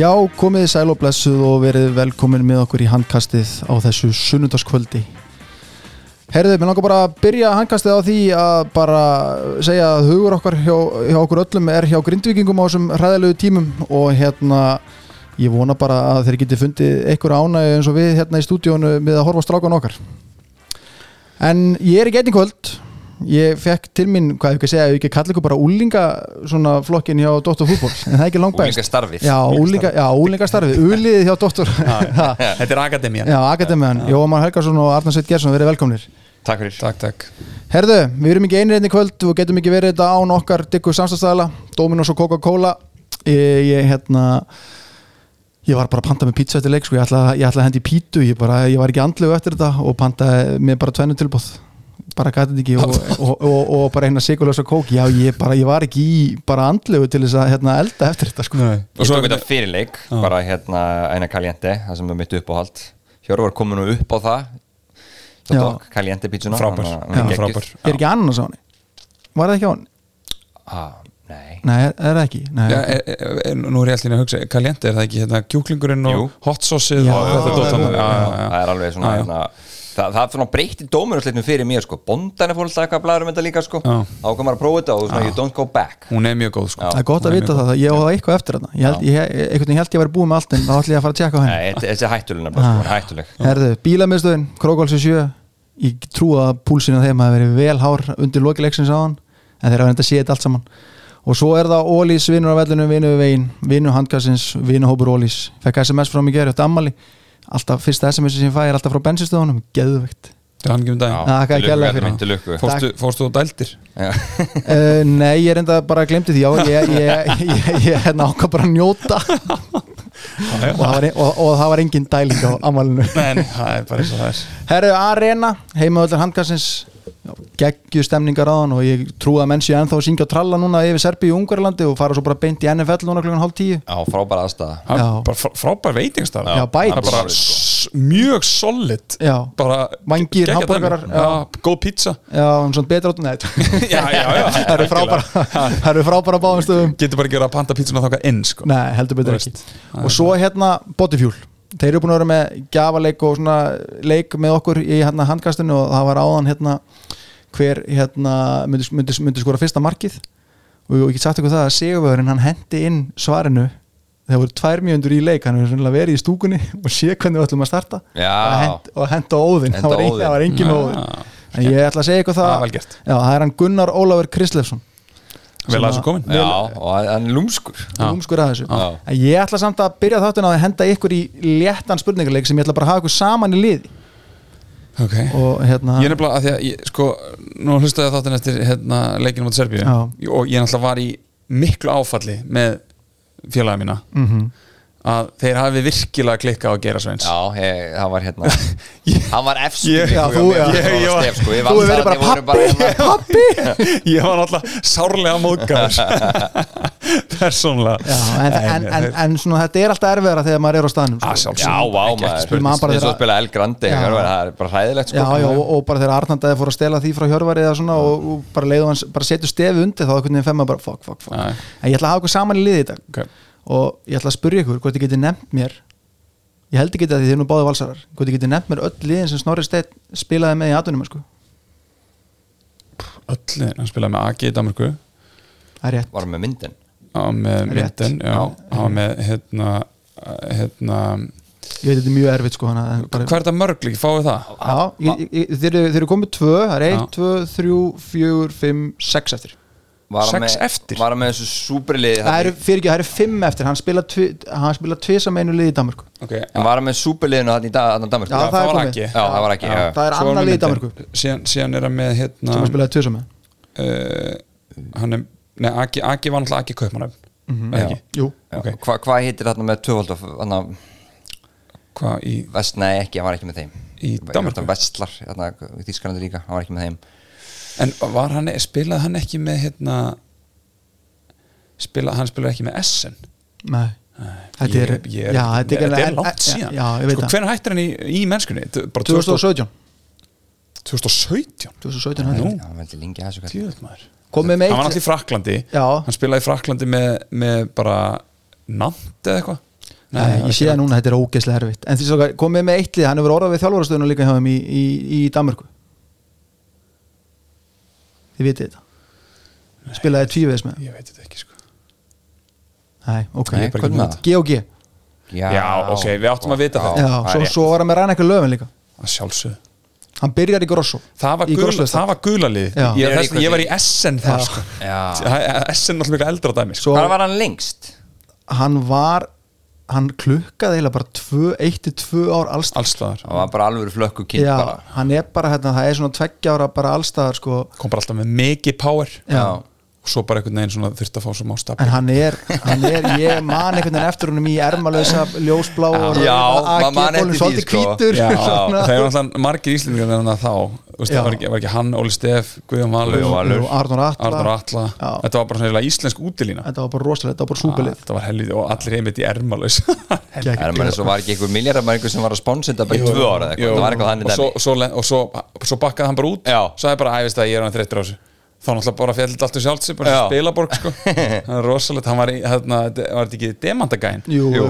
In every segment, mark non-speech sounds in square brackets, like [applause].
Já, komið þið sæl og blessuð og verið velkomin með okkur í handkastið á þessu sunnundaskvöldi. Herðið, mér langar bara að byrja handkastið á því að bara segja að hugur okkar hjá, hjá okkur öllum er hjá grindvikingum á þessum hræðilegu tímum og hérna ég vona bara að þeir geti fundið einhver ánægi eins og við hérna í stúdíónu með að horfa strákan okkar. En ég er ekki einnig kvöld ég fekk til mín, hvað ég ekki að segja, ég ekki kalla ykkur bara úlinga svona flokkin hjá Dóttor Fútból en það er ekki langt bæst Úlingastarfið Já, úlinga, já, úlingastarfið, uliðið hjá Dóttor [laughs] Þetta er akademían. Já, Akademiðan, Jómar Helgarsson og Arnar Sveit Gersson verið velkomnir. Takk fyrir. Takk, takk. Herðu, við erum ekki einir einni kvöld og getum ekki verið þetta án okkar diggu samstæðstæðala Dominos og Coca-Cola. Ég, ég, hérna ég var bara að panta með pizza eftir leik sko. ég ætla, ég ætla að hendi í pítu. Ég, bara, ég var ekki andlegu eftir þetta og pantaði með bara tvennu tilbúð bara gæti þetta ekki og, og, og, og bara eina sigurlösa kók já ég, bara, ég var ekki í bara andlegu til þess að hérna, elda eftir þetta sko. Nei. Ég tók þetta fyrirleik, bara hérna eina Caliente, það sem er mitt uppáhald Hjörvar var komin nú upp á það. Svo tók Caliente pítsuna Frábær. er er ekki annars á henni? var það ekki á henni? ah, Nei Nei, er, er það ekki Nei, Já, ok. e, e, e, nú er ég alltaf að hugsa Kaliente, er það ekki hérna kjúklingurinn Jú. og hot hann? já, Það er alveg svona Já, já. hérna, Það, það svona breytti dómurúsleitnum fyrir mér sko. Bondan er fólk alltaf að blæður um þetta líka sko. Já. Ákvæm að prófa þetta og svona you don't go back. Hún er mjög góð sko. Það er gott að vita það, ég á það eitthvað eftir þetta ég held, ég, held ég að vera búið með allt en þá ætlum ég að fara að tjekka á henni. Nei, þetta- þessi er hættuleg nefnilega sko, er hættuleg. Herðu, bílamiðstöðin, Krókálsi 7 ég trú að púlsinu þeim hafi verið vel hár undir lokileiksins á hann en þeir hafa enda séð þetta allt saman. Og svo er það Ólís vinnur á vellinu, vinnu við veginn vinnu handkassins, vinnu hópur Ólís fekk SMS frá mig gerði átt ammali alltaf fyrsta SMS sem ég fæ er alltaf frá bensinstöðunum. Lukku. Fórstu, dældir? Já. uh, [laughs] Nei, ég er enda bara glemti því. Já, ég, ég, ég, ég hérna ákvað bara að njóta. [laughs] Og, það var, og, og það var engin dæling á er og er. Herru Arena, heimaðallar handkassins geggju stemningar á hann og ég trú að menn séu ennþá að syngja og tralla núna yfir Serbíu og Ungarlandi og fara svo bara beint í NFL núna klukkan hálf tíu. Já, frábæra aðstæða frábær veitingstaf Já, bæt. Það er bara s- mjög solid. Dæmi. Já, góð pizza. Já, um svona betra át Nei, Já, já, já. [laughs] Það eru frábæra [laughs] það eru frábæra á báðum stöðum. Getur bara að panta pizzuna þáka inn sko. Nei, heldur betur ekki. Og svo hérna Bodyfuel Þeir eru búin að vera með gjafaleik og svona leik með okkur í hérna handkastinu og það var áðan hérna hver hérna myndi, myndi, myndi skora fyrsta markið. Og ég get sagt ykkur það að Sigurvöðurinn hann hendi inn svarinu. Þegar voru tvær mjöndur í leik hann hefur svona verið í stúkunni [laughs] og sé hvernig við ætlum að starta. Og, hent, og henda óðinn. Henda það var, það engin óðinn. En ég ætla að segja ykkur það Það er já, það er hann Gunnar Ólafur Krislefsson Vel að þessu komin. Já, og hann er lúmskur. Umskur að þessu. Já. En ég ætla samt að byrja þáttun á að henda ykkur í léttan spurningarleik sem ég ætla bara að hafa ykkur saman í liði. Ok. Og hérna Ég er nefnilega að því að ég, sko, nú hlustaði ég á þáttin eftir hérna, leikinu mot Serbíu. Og ég náttúrulega var í miklu áfalli með félaga mína. Mhm. Að þeir hafi virkilega klikkað á að gera sveins Já, ég, það var hérna [laughs] Hann var efst Ég- Já, þú- já. Ég- ég var- sko, Þú hefur verið bara pappi, pappi [laughs] ég var náttúrulega sárlega móðgæður [laughs] persónulega. Já, en, en, en, en svona þetta er alltaf erfiðara þegar maður er á staðnum að sko. Já, vá ekki, ekki maður. bara Eins og spila El Grande Já. Hjörvar, Það er bara hræðilegt Já, sko. Já, og, og bara þegar Arnandaði fór að stela því frá Hjörvari eða svona og, og bara bara setur stefi undir þá einhvern veginn femma bara fuck, fuck, fuck. Já. en ég ætla að hafa ykkur saman í liði í dag. Og ég ætla að spyrja ykkur hvort þið getið nefnt mér ég held ekki þetta því þið er nú báði valsarar hvort þið getið nefnt mér öll liðin sem Snorri Steinn spilaði með í atvinnum sko. öll, hann spilaði með AG í Danmarku er Var með myndin á með Rétt. myndin já, hann var með hérna, hérna ég veit þetta er mjög erfitt sko hana, en bara, hvað er þetta mörgling, fáið það? Já, ég, ég, þeir, eru- þeir eru komið tvö það er 1, Já. 2, 3, 4, 5, 6 eftir hann Sex með- eftir? Var hann með þessu súperlið það eru, fyrir ekki, það eru 5 eftir hann spila, tvi, hann spila tvisa með einu liði í Danmarku Okay. En var hann með súperliðinu hann í dag Þannig Danmark Já, það. AG. Já, það var ekki já. það er annar liði í. Danmarku síðan, síðan er hann með hérna, sem hann spilaði tvisa með uh, hann er, nei, Agi, Agi var náttúrulega Agi Kaupmannöfn mm. -hmm. ekki, Jú, Já. Ok. Hva, Hvað heitir þarna með tvöfald hvað í, Vest, nei ekki, hann var ekki með þeim Í Danmörku? Vestlar, Þískalandi líka Hann var ekki með þeim en var hann spilaði hann ekki með hérna spilaði, hann spilaði ekki með Essen? Nei. Þetta er, ég, ég, já, þetta er, þetta er langt síðan. Já, ég veit sko, hvernig hættir hann í, í mennskunni? T- bara 2017 2017 2017 Nú. hætti. Hann. Veldi lengi að maður. Komið með hann var alltaf í Fraklandi Já. hann spilaði í Fraklandi með, með bara Nant eða eitthvað? Nei, ég sé það núna, þetta er ógeðslega erfitt. En því svo komið með eittlið, hann hefur orðað við þjálfarastöðuna líka hjá þeim í, í, í Danmörku Þið vitið þetta Spilaði tvíveðis með Ég veit þetta ekki sko Nei, ok, Nei, Hvernig- hvernig það? G og G Já, ok, við áttum að vita Já. Já, Það er svo, svo var hann með ræna eitthvað löfin líka Að sjálfsögðu Hann byrjar í Grosso Það var, gul, var gulalið Já. ég, Ég þess, ég var í SN þar Já. sko. Já. SN er alltaf miklu eldra dæmi sko. Hvað var hann lengst? hann var Hann klukkaði eiginlega bara 1-2 ár alls allstaðar Það var bara alveg flökku kynnt Já, bara. hann er bara hérna, það er svona tveggja ára bara allstaðar sko. Kom bara alltaf með mikið power. Já. Og svo bara einhvern veginn svona þurfti að fá svo má En hann er, hann er, ég man einhvern veginn eftir húnum í ermalösa ljósblá og Já, AG maður man eftir bólnum því, svolítið sko. Já, [laughs] svona. það er alltaf margir íslendingar en þá. Þú veist, Já. það var ekki, var ekki hann, Óli Stef, Guðjón Valur. Arnur Atla. Þetta var bara svona íslensk útilína. Þetta var bara rosalega, þetta var bara súpilið þetta var helviti og allir heimitt í ermalös. Er maður svo var ekki einhver miljardamæringur sem var að sponsa þetta bara í tvö ára eða eitthvað. Það var eitthvað þannig og, svo, dæmi. svo, le- og svo, svo bakkaði hann bara út Ég þá náttúrulega bara fjallið allt um sjálft sig bara spilaborg sko. [laughs] Það er rosalegt, hann var, hérna, var þetta ekki demandagæn Jú, já.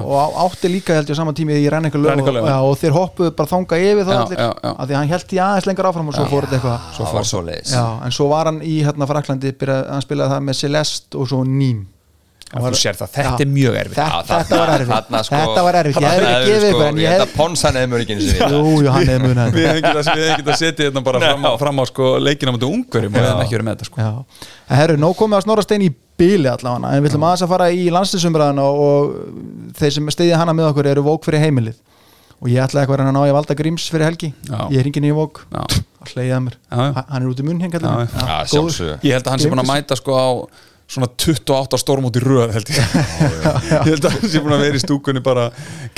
og átti líka held ég á sama tími í Renningu og, og þeir hoppuðu bara þanga yfir það Já, allir já, já. af því hann held í aðeins lengur áfram og svo fór þetta eitthvað. Svo fór svo leiðis já, en svo var hann í hérna Fraklandi hann spilaði það með Celeste og svo Ným Já, þú sér það, þetta Já. er mjög erfitt. Þetta, Já, þetta var erfitt. sko, þetta var erfitt, ég hefði ekki gefið sko, ég Þetta hef ponsan eða mjög ekki við þetta hefum hefum getað setið hérna bara fram á, fram á sko, leikina mútið ungverjum og við hefum ekki verið með þetta sko. Já, en herru, nóg komið að snorra stein í bíli allavega, en við ætlum aðeins að fara í landslýsumræðan og, þeir sem stiðja hana með okkur eru vók fyrir heimilið. Og ég ætlaði eitthvað að að ná ég valda gríms fyrir helgi. Já. ég er hringin í vók, Já. að hleyja mér hann er út í munn sjálfsögðu. ég held að hann sé búin að mæta sko á svona 28 stórmót í röð held ég. [laughs] Ég held að hann sé búin að vera í stúkunni bara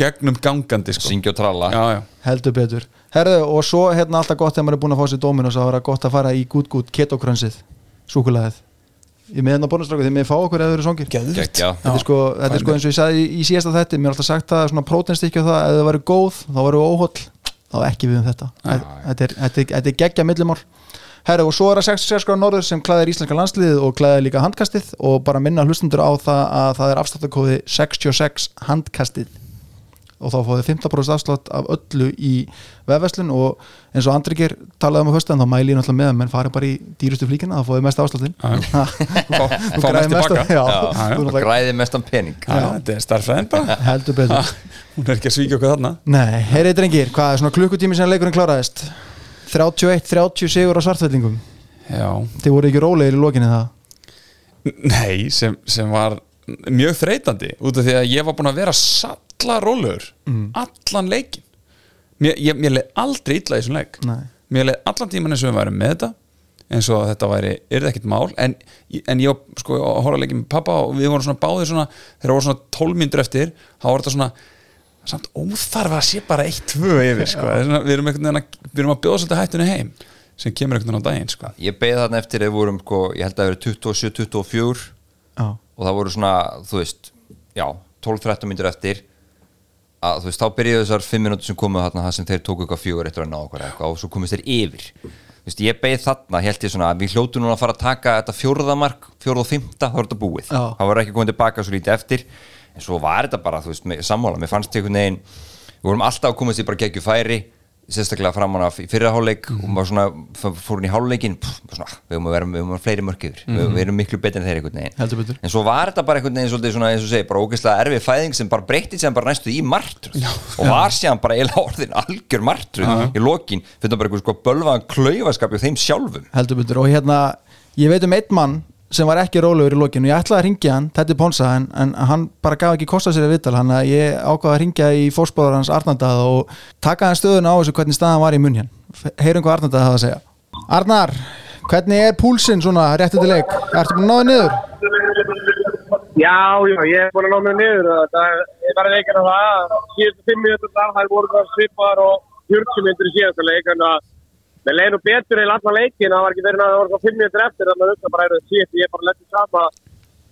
gegnum gangandi sko. Syngja og tralla. Já, já. heldur betur. Herru, og svo hérna alltaf gott þegar maður er búin að fá sér Dominos að vera gott að fara í gút gút ketokransið, súkulæðið ég með hérna bónustráku þegar mér fá okkur eða þau eru songir þetta er sko, þetta er sko eins og ég sagði í, í síðasta þetti mér er alltaf sagt það svona prótenstykki og það ef það væri góð, þá væri óhóll þá ekki við um þetta. Þetta er, þetta er, þetta er geggja millimál Herra, og svo er það 66 gráð norður sem klæðir íslenska landsliðið og klæðir líka handkastið. Og bara minna hlustundur á það að það er afsláttakóði 66 handkastið. Og þá fóðið 15% afslátt af öllu í vefverslun. Og eins og Andrikir talaði um að hösta en þá mæli ég náttúrulega með að menn fari bara í dýrustu flíkina þá fóðið mest afsláttin [laughs] Þú fá græðir mest þú græði mestan pening. Já, þetta er starffræðin bara. [laughs] Heldur betur. Hún er ekki að svíkja okkur þarna. Nei, heyrið drengir, hvað er svona klukkutími sem leikurinn kláraðist 31-30 sigur á svartfellingum. Já, Þið voru ekki rólegir í lokinni það? Nei, sem, sem var mjög þreytandi út af því að ég var búin að vera salla rólegur allan leikin mér, ég, mér leið aldrei illa í þessum leik. Nei. mér leið allan tíman eins og við værum með þetta eins og þetta væri, er það ekkert mál. En, en ég sko horfa leikin með pappa og við vorum svona báðir svona þegar voru svona 12 mínútur eftir þá var þetta svona samt óþarfa að sé bara 1-2 yfir sko. Það er svona, við erum að við erum að bjóða svolítið hættunni heim sem kemur einhvern veginn á daginn sko. Ég beði þarna eftir við vorum sko, Ég held að það verið 27-24 Já, Og það voru svona, þú veist Já, 12-13 myndir eftir. Að, Þú veist, þá byrjuðu þessar 5 minútur sem komu þarna Það sem þeir tóku eitthvað fjögur eftir að ná okkur eitthvað Og svo komist þeir yfir. Þú veist, ég beði þarna, held ég svona að Við hljótu núna að fara að taka þetta fjórðamark Fjórða og fymta, þá er þetta búið. Já. Það var ekki komið tilbaka svo lítið eftir En svo var þetta bara, þú veist, með, sammála. Mér fannst einhvern veginn Við vorum alltaf að komast í bara geggju færi sérstaklega framan af í fyrra hálfleik. Og maður svona fór hún í bara svona, við höfum að vera vera fleiri mörk yfir. Við, við erum miklu betur en þeir einhvern veginn. En svo var þetta bara einhvern veginn svolítið svona eins og segi bara ógeðslega erfið fæðing sem bara breytti sem bara næstu í martröð. Og var síðan bara eiginlega orðin algjör martröð í lokin. Fyrir bara eitthvað sko bölvaðan klaufaskap í þeim sjálfum. Heldur betur. Og hérna, ég veit um einn mann sem var ekki rólegur í lokinu, ég ætlaði að ringja hann þetta er Ponsa, en, en hann bara gaf ekki kosta sér að viðtal, hann að ég ákvaði að ringja í fórspáður hans Arnandað og taka hann stöðuna á þessu hvernig staðan var í munn hér heyrum hvað Arnandað hafa að segja Arnar, hvernig er púlsinn svona réttið til leik, ertu búin að náða niður? Já, já, ég hef búin að ná mig niður. Það er bara leikinn að það. Síðustu fimm minútur það það svipar og 40 En það með leginu betur eða allan leikin. Það var ekki verið að það voru það fimm minútur eftir. Þannig að það bara eru síðast. Ég er bara lettið sama,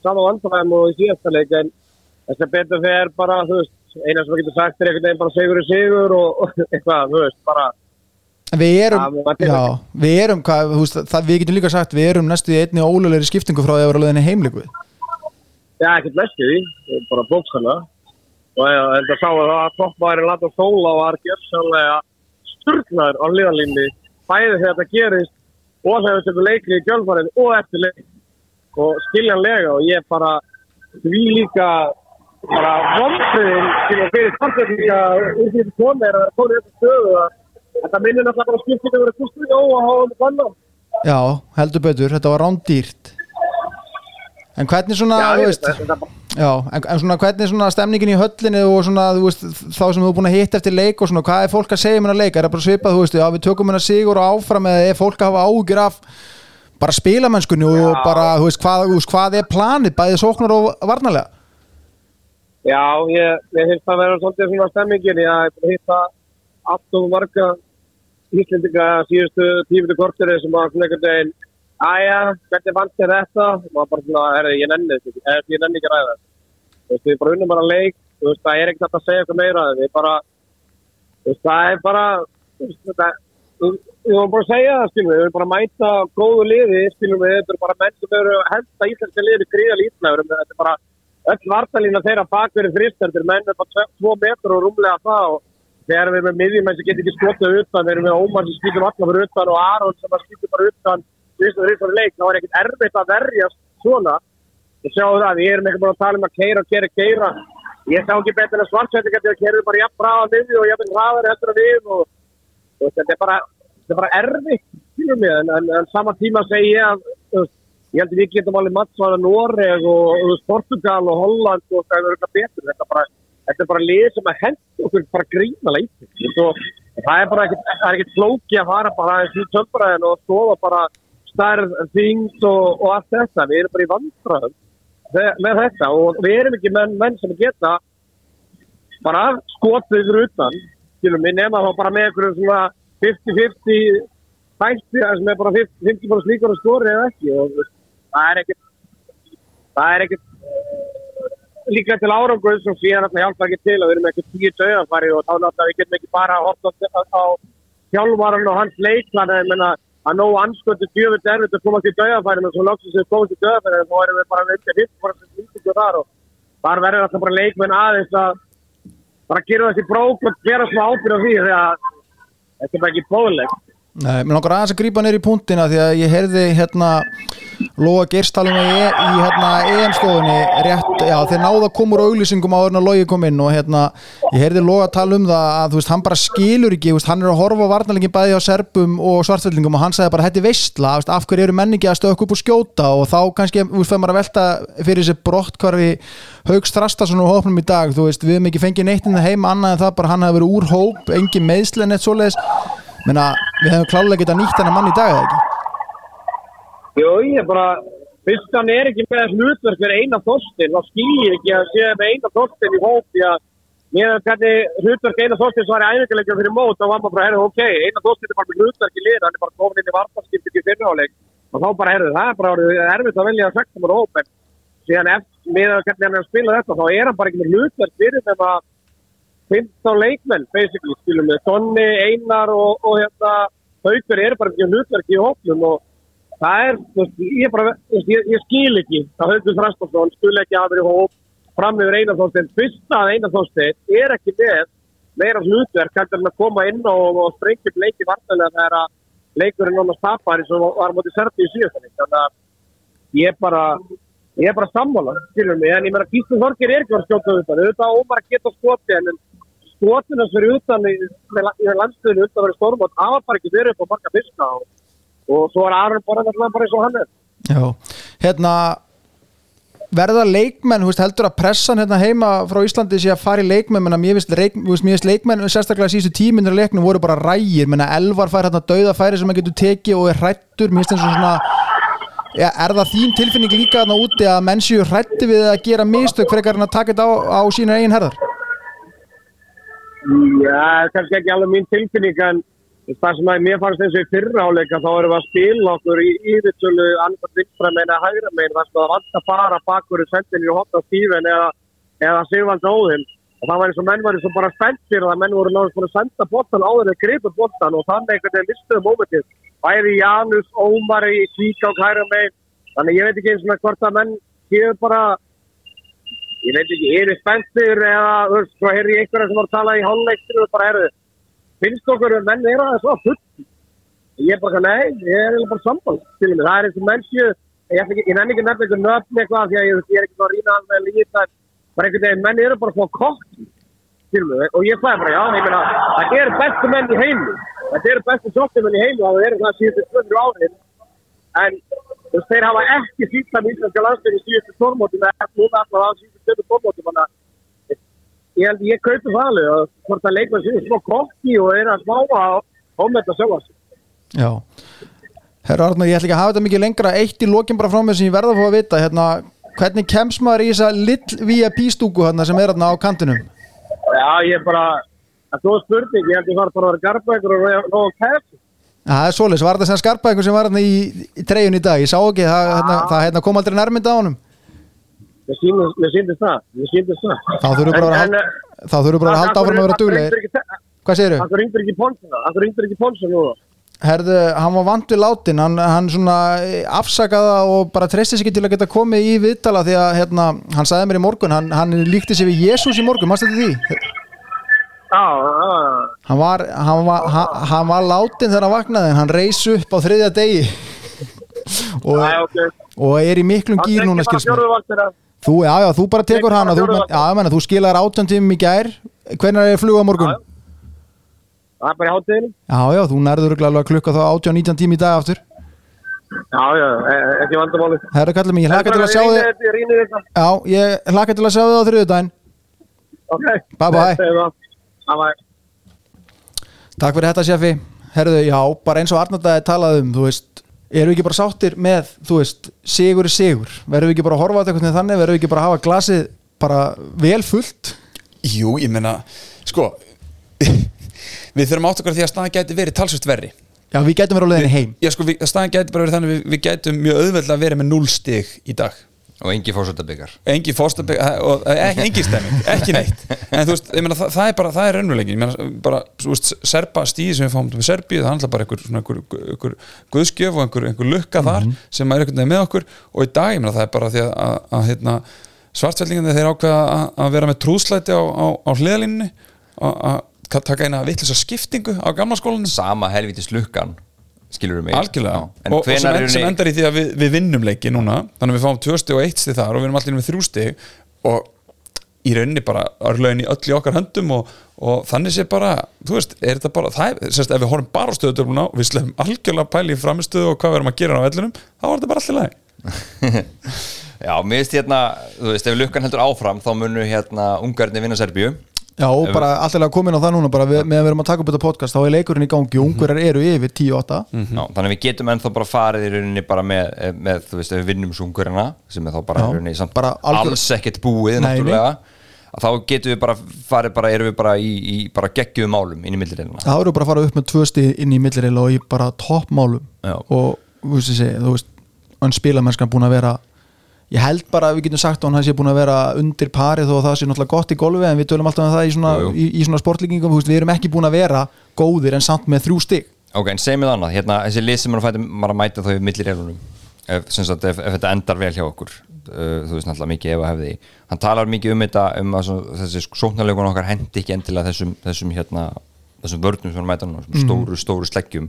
sama vandræðum og í síðasta leik. En þess að betur þegar bara, þú veist, eina sem við getum sagt er einhvern veginn bara sigur í sigur og, og [laughs] eitthvað, þú veist, bara Við erum, maður já, við erum hvað, veist, það, við getum líka sagt, við erum næstu í einni ólulegri skiptingu frá því að vera löðinni heimleiku Já, ekkert næstu því, bara bóksana. Og ég held að sá að það að. Bæði þegar þetta gerist og þegar þetta tekur leikli í gjölfarið og eftir leik. Og skiljanlega og ég bara því líka bara vomtriðin til að fyrir starfsefninga úr því þetta komið er að það er þessu stöðu að þetta minnir náttúrulega bara skiptið að vera óa og hafa um þannig. Já, heldur betur, þetta var rándýrt En hvernig svona, Já, veist. Já, en, en svona hvernig svona stemningin í höllinni og svona, veist, þá sem þú er búin að hitta eftir leik og svona, hvað er fólk að segja um hennar leik? Er það bara svipað, þú veist, já, við tökum hennar sigur og áfram eða er fólk að hafa ágjur af bara spilamennskunni og Já. bara, þú veist, hvað, þú veist, hvað er planið, bæðið sóknar og varnarlega? Já, ég, ég finnst það að vera svolítið svona stemmingin. Ég hef hitta allt og marga íslendinga síðustu tífutu korteri sem var svona einhvern veginn Æja, hvernig vant þér þetta? Og maður bara svona, herri, ég nenni ekki, eh, ég nenni ekki ræða þetta. Þú veist, við bara unnum bara leik, þú veist, það er ekkert að segja eitthvað meira, við bara, þú veist, það er bara, þú veist, þetta, við vorum bara að segja það, skilum við, við erum bara að mæta góðu liði, skilum við, þetta eru bara menn sem eru að henda íslenska liði gríða lítna, þetta er bara öll vartalína þeirra bakverið er menn með bara tvo metur og rúmlega það og þegar við erum með miðjumenn sem getur ekki skotið utan, við erum með Ómar sem skýtur allar fyrir utan og Aron sem skýtur bara utan, þrist og og leik, þá er ekkert erfitt að verjast svona. Og sjáu það, við erum ekki búin að tala um að keira, keira, keira ég sá ekki betur en svartsættingar til að keira bara jafn bráða miðju og jafn hraðar eftir að við og, og þetta er bara þetta er bara erfitt skilur mig, en, en, en sama tíma segi ég að ég held að við getum alveg mattsvaða Noreg og, og Portugal og Holland og það er eitthvað betur. Þetta er bara, þetta er bara lið sem að henda okkur bara grínalega í og það er bara ekkert, er flóki að fara bara í tölbræðin og skoða bara stærð, þyngd og, og allt þetta, við erum bara í vandræðum þe- með þetta og við erum ekki menn, menn sem geta bara skotið yfir utan skilum við nema þá bara með einhverjum svona 50-50 þætti það sem er bara 50 50 bara slíkur að skori eða ekki og það er ekkert það er ekkert líka til árangur sem síðan alltaf hjálpa ekki til að við erum ekki tíu döðanfari og þá náttúrulega við getum ekki bara að horta á, hjálmaran og hans leiklan en menna að nóg anskötu djöfitt erfitt að komast í döðanfæri en svo loksins við komast í döðanfæri þá erum við bara undir 50% nýtingu þar og þar verður alltaf bara leikmenn aðeins að bara gera þessi brók og gera smá ábyrð á því að þetta er bara ekki bóðilegt Nei, mér langar aðeins að grípa neyri í punktina því að ég heyrði hérna Lóa Gerstalum í, í hérna EM-stofunni rétt, já þeir koma úr auglýsingum á og Lógi kom inn og hérna ég heyrði Lóa tala um það að þú veist hann bara skilur ekki, veist, hann er að horfa varnalingin bæði á serbum og svartfellingum og hann sagði bara er veistla, veist, af hverju eru menningi að stökka upp og skjóta? Og þá kannski fyrir maður að velta fyrir þessi brottkvarfi Haugs Þrastason og hópnum í dag þú veist, við hefum ekki fengið neitt inn það heima annað en það bara hann hefði verið úr hóp, engin meðslen eitt svoleiðis Menna, við hefum klálega getað nýtt hennar mann í dag eða ekki? Jú, ég bara, fyrst hann er ekki með hlutverk fyrir eina þorstin, þá ég ekki að sé með eina þorstin í hóp því að með hvernig hlutverk eina þorstin var í æfingarleikjum fyrir mót, þá var maður bara, herru, ok, eina þorstin er bara með hlutverk í lið, hann er bara komin inn í vartarskipti í fyrirháleik og þá bara, herru, það er bara erfitt að velja að sekta mér hóp, en síðan eftir, með hvernig hann er að spila þetta, þá er hann bara ekki með hlutverk fyrir þeim að 15 leikmenn, basically, skilum við, Donni, Einar og, og hérna, Haukur eru bara ekki hlutverk í hópnum og það er, ég bara, ég, ég skil ekki að Haukur Þrastarsson skul ekki hafa verið í hóp fram yfir Einar Þorstein, fyrst að Einar Þorstein er ekki með meira hlutverk heldur en að koma inn og, og sprengja upp leiki vartalega þegar að leikurinn annars tapar eins og var mótið serti í síðastanning, þannig að ég bara, ég er bara sammála, skilur mig, en ég meina Gísli Þorgir er ekki verið að skjóta utan, auðvitað ómar að geta skoti, en skotina sem eru utan í, í landstöðinu utan að vera stormót, hafa bara ekki verið upp á marga fiska og, og svo er Aron bara bara eins og hann er. Já, hérna verða leikmenn, þú veist, heldur að pressan hérna heima frá Íslandi sé að fara í leikmenn? Menna mér veist, mér finnst leikmenn sérstaklega síðustu tíminir leiknum voru bara rægir. Menna Elvar fær hérna dauða færi sem hann getur tekið og er hrættur, mér finnst eins og svona ja, er það þín tilfinning líka þarna úti að menn séu hrætti við að gera mistök frekar en að taka þetta á, á sína eigin herðar Já, kannski ekki alveg mín tilfinning en það sem að mér fannst eins og í fyrra áleika þá erum við að spila okkur í yfirtölu annað vinstra meina eða hægra meina sem það vant að fara bakur í sendinni og hotta stífin eða, eða Sigvald Óðinn. Og það var eins og menn var eins og bara spenntir að menn voru náttúrulega búin að senda bóttan áður eða gripa bóttan og þannig einhvern veginn mistuðu mómentið. Bæði Janus, Ómari, Kíka og hægra megin. Þannig ég veit ekki eins og hvort að menn séu bara ég veit ekki, er þið spenntir eða, þú veist, svo heyrði ég einhverja sem var að tala í hálfleikstinu og bara heyrðu, finnst okkur menn er aðeins svo full? Ég er bara, nei, ég er bara samband, til og með, það er eins og mennsju, ég, ætla ekki- ég nenni ekki að nefna einhver nöfn eitthvað því að ég, ég er ekki bara að rýna hann með líta, bara einhvern veginn, menn eru bara svo kokki, til og með, og ég fæði bara, já, ég meina, þetta eru bestu menn í heimi, þetta eru bestu sóttumenn í heimi og það eru það síðustu 200 árin, en þú veist, þeir hafa ekki síðan íslenska landsleik í síðustu tórmótum eða núna alltaf á síðustu tórmótum þannig að ég held ég kaupi það alveg og hvort að leikma sér smá kokki og er að smá að ómetta sjálfa sig. Já. Herra Arnar, ég ætla ekki að hafa þetta mikið lengra. Eitt í lokin bara frá mér sem ég verða að fá að vita hérna, hvernig kemst maður í þessa lill VIP stúku hérna sem er hérna á kantinum? Já, ég er bara það er svo spurning, ég held ég var bara að vera og kæft Það er svoleiðis, var þetta sem skarpa einhver sem var hérna í, í treyjun í dag, ég sá ekki það, hérna, það hérna, kom aldrei nærmynda á honum. Mér sýndist það, mér sýndist það. Þá þurfum bara að En- halda en, þá þurfum bara að halda áfram að vera duglegir. Hvað segirðu? Það ringdur ekki ponsuna, það ringdur ekki ponsuna nú? Herðu, hann var vant við látin hann, hann svona eh, afsakaða og bara treysti sig ekki til að geta komið í viðtala því að hérna, hann sagði mér í morgun hann, hann líkti sig við Jésús í morgun, mástu þetta því? Hann var, hann var, hann, hann var látin þegar hann vaknaði hann reis upp á þriðja degi. [laughs] Og, já, ok. og er í miklum gýr núna Þú, já, já, þú bara tekur bara þú, já, ég meina, þú skilar átján tímum í gær. Hvernig er flug á morgun? Það er bara í hátteginu Já, já, þú nærður alveg klukka þá 18-19 tími í dag aftur. Já, já, e- ekki vandamáli Herra kallið mig, ég hlaka til að sjá þetta Já, ég hlaka til að sjá þig á þriðudaginn Ok. Bye bye. Bye Takk fyrir þetta, sjefi Herðu, já, bara eins og Arnaldaði talaði um, þú veist Erum við ekki bara sáttir með, þú veist, sigur er sigur? Verðum við ekki bara að horfa á þetta veginn þannig? Verðum við ekki bara að hafa glasið bara vel fullt? Jú, ég meina, sko [laughs] Við þurfum átt okkar því að staðan gæti verið talsvist verri. Já, við getum verið á leiðinni heim. Já, sko, við, staðan gæti bara verið þannig að við, við gætum mjög auðveldlega verið með 0 stig í dag og engi fórsöldabikar Engi fórstabik og ekki, engi stemming, ekki neitt. En þú veist, ég meina, það, það er bara, það er meina, bara, þú veist, serpa stíði sem við fáum með Serbíu, það handla bara einhver, svona, einhver, einhver guðskjöf og einhver, einhver lukka þar sem er einhvern veginn með okkur. Og í dag, ég meina, það er bara því að, að, að hérna, svartfellingandi þeir ákveða að, að vera með trúslæti á, á, á hliðalínunni að að taka eina vittlisa skiptingu á gamla skólanum. Sama helvítis lukkan skilur við mig? Algjörlega. En og, sem, end, sem endar í því að við, við vinnum leiki núna þannig að við fáum tvö stig og eitt stig þar og við erum allir með þrjú stig og í rauninni bara örlögin í öll í okkar höndum og, og þannig sé bara þú veist, er þetta bara, það er, sérst, ef við horfum bara á stöðutöfluna og við slefum algjörlega pæli í framistöðu og hvað við erum að gera á vellinum þá er þetta bara allir lagi. [laughs] Já, mér veist hérna, þú veist, ef lukkan heldur áfram þá munu hérna ungarnir vinna Serbíu Já, og bara alltaf komin á það núna bara við, með að við erum að taka upp þetta podcast þá er leikurinn í gangi og ungurar eru yfir 10-8 Já, þannig að við getum ennþá bara farið í rauninni bara með, með þú veist, ef við vinnum sungurina sem er þá bara Já, í rauninni samt bara algjör- alls ekkert búið Nei, náttúrulega að þá getum við bara farið bara, erum við bara í, í bara geggjuðum málum inn í millireilina Það eru bara að fara upp með tvö stig inn í millireila og í bara toppmálum. Og þú veist, þú veist hann spilamennskan búin að vera ég held bara að við getum sagt að hann sé búin að vera undir parið og það sé náttúrulega gott í golfi en við tölum alltaf um það í svona, Jú, jú. í, í svona sportlíkingum, við erum ekki búin að vera góðir en samt með þrjú stig. Ok, en segjum við annað, hérna, þessi lið sem að maður að mæta þau í millireilunum ef, sem sagt, ef, ef þetta endar vel hjá okkur uh, þú veist náttúrulega mikið ef að hefði hann talar mikið um þetta um að svo, þessi sóknarleikun okkar hendi ekki endilega þessum, þessum hérna, þessum vörnum sem við mæta núna, þessum stóru, stóru sleggjum.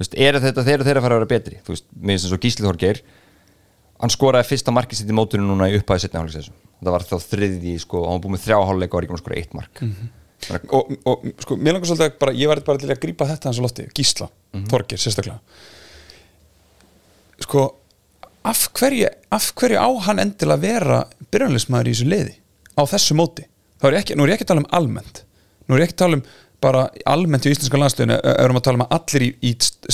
Veist, er þetta þeir þeir að fara að vera betri? Þú veist, mér finnst eins og Gísli Þorgeir hann skoraði fyrsta markið sitt í mótunum núna í upphæði setni hálfleiksessum það var þá þriðji, sko, og hann búið með þrjá hálfleika og var ekki með að skora eitt mark. Þannig og, og sko, mér langar svolítið að bara, ég var bara til að grípa þetta hans á lofti, Gísla, Þorgir, sérstaklega. Sko af hverju, af hverju á hann endilega að vera byrjanleismæður í þessu liði á þessu móti, er ekki, nú er ég ekki að tala um almennt, nú er ég ekki að tala um bara almennt í íslenska landstöðinu erum að tala um að allir í, í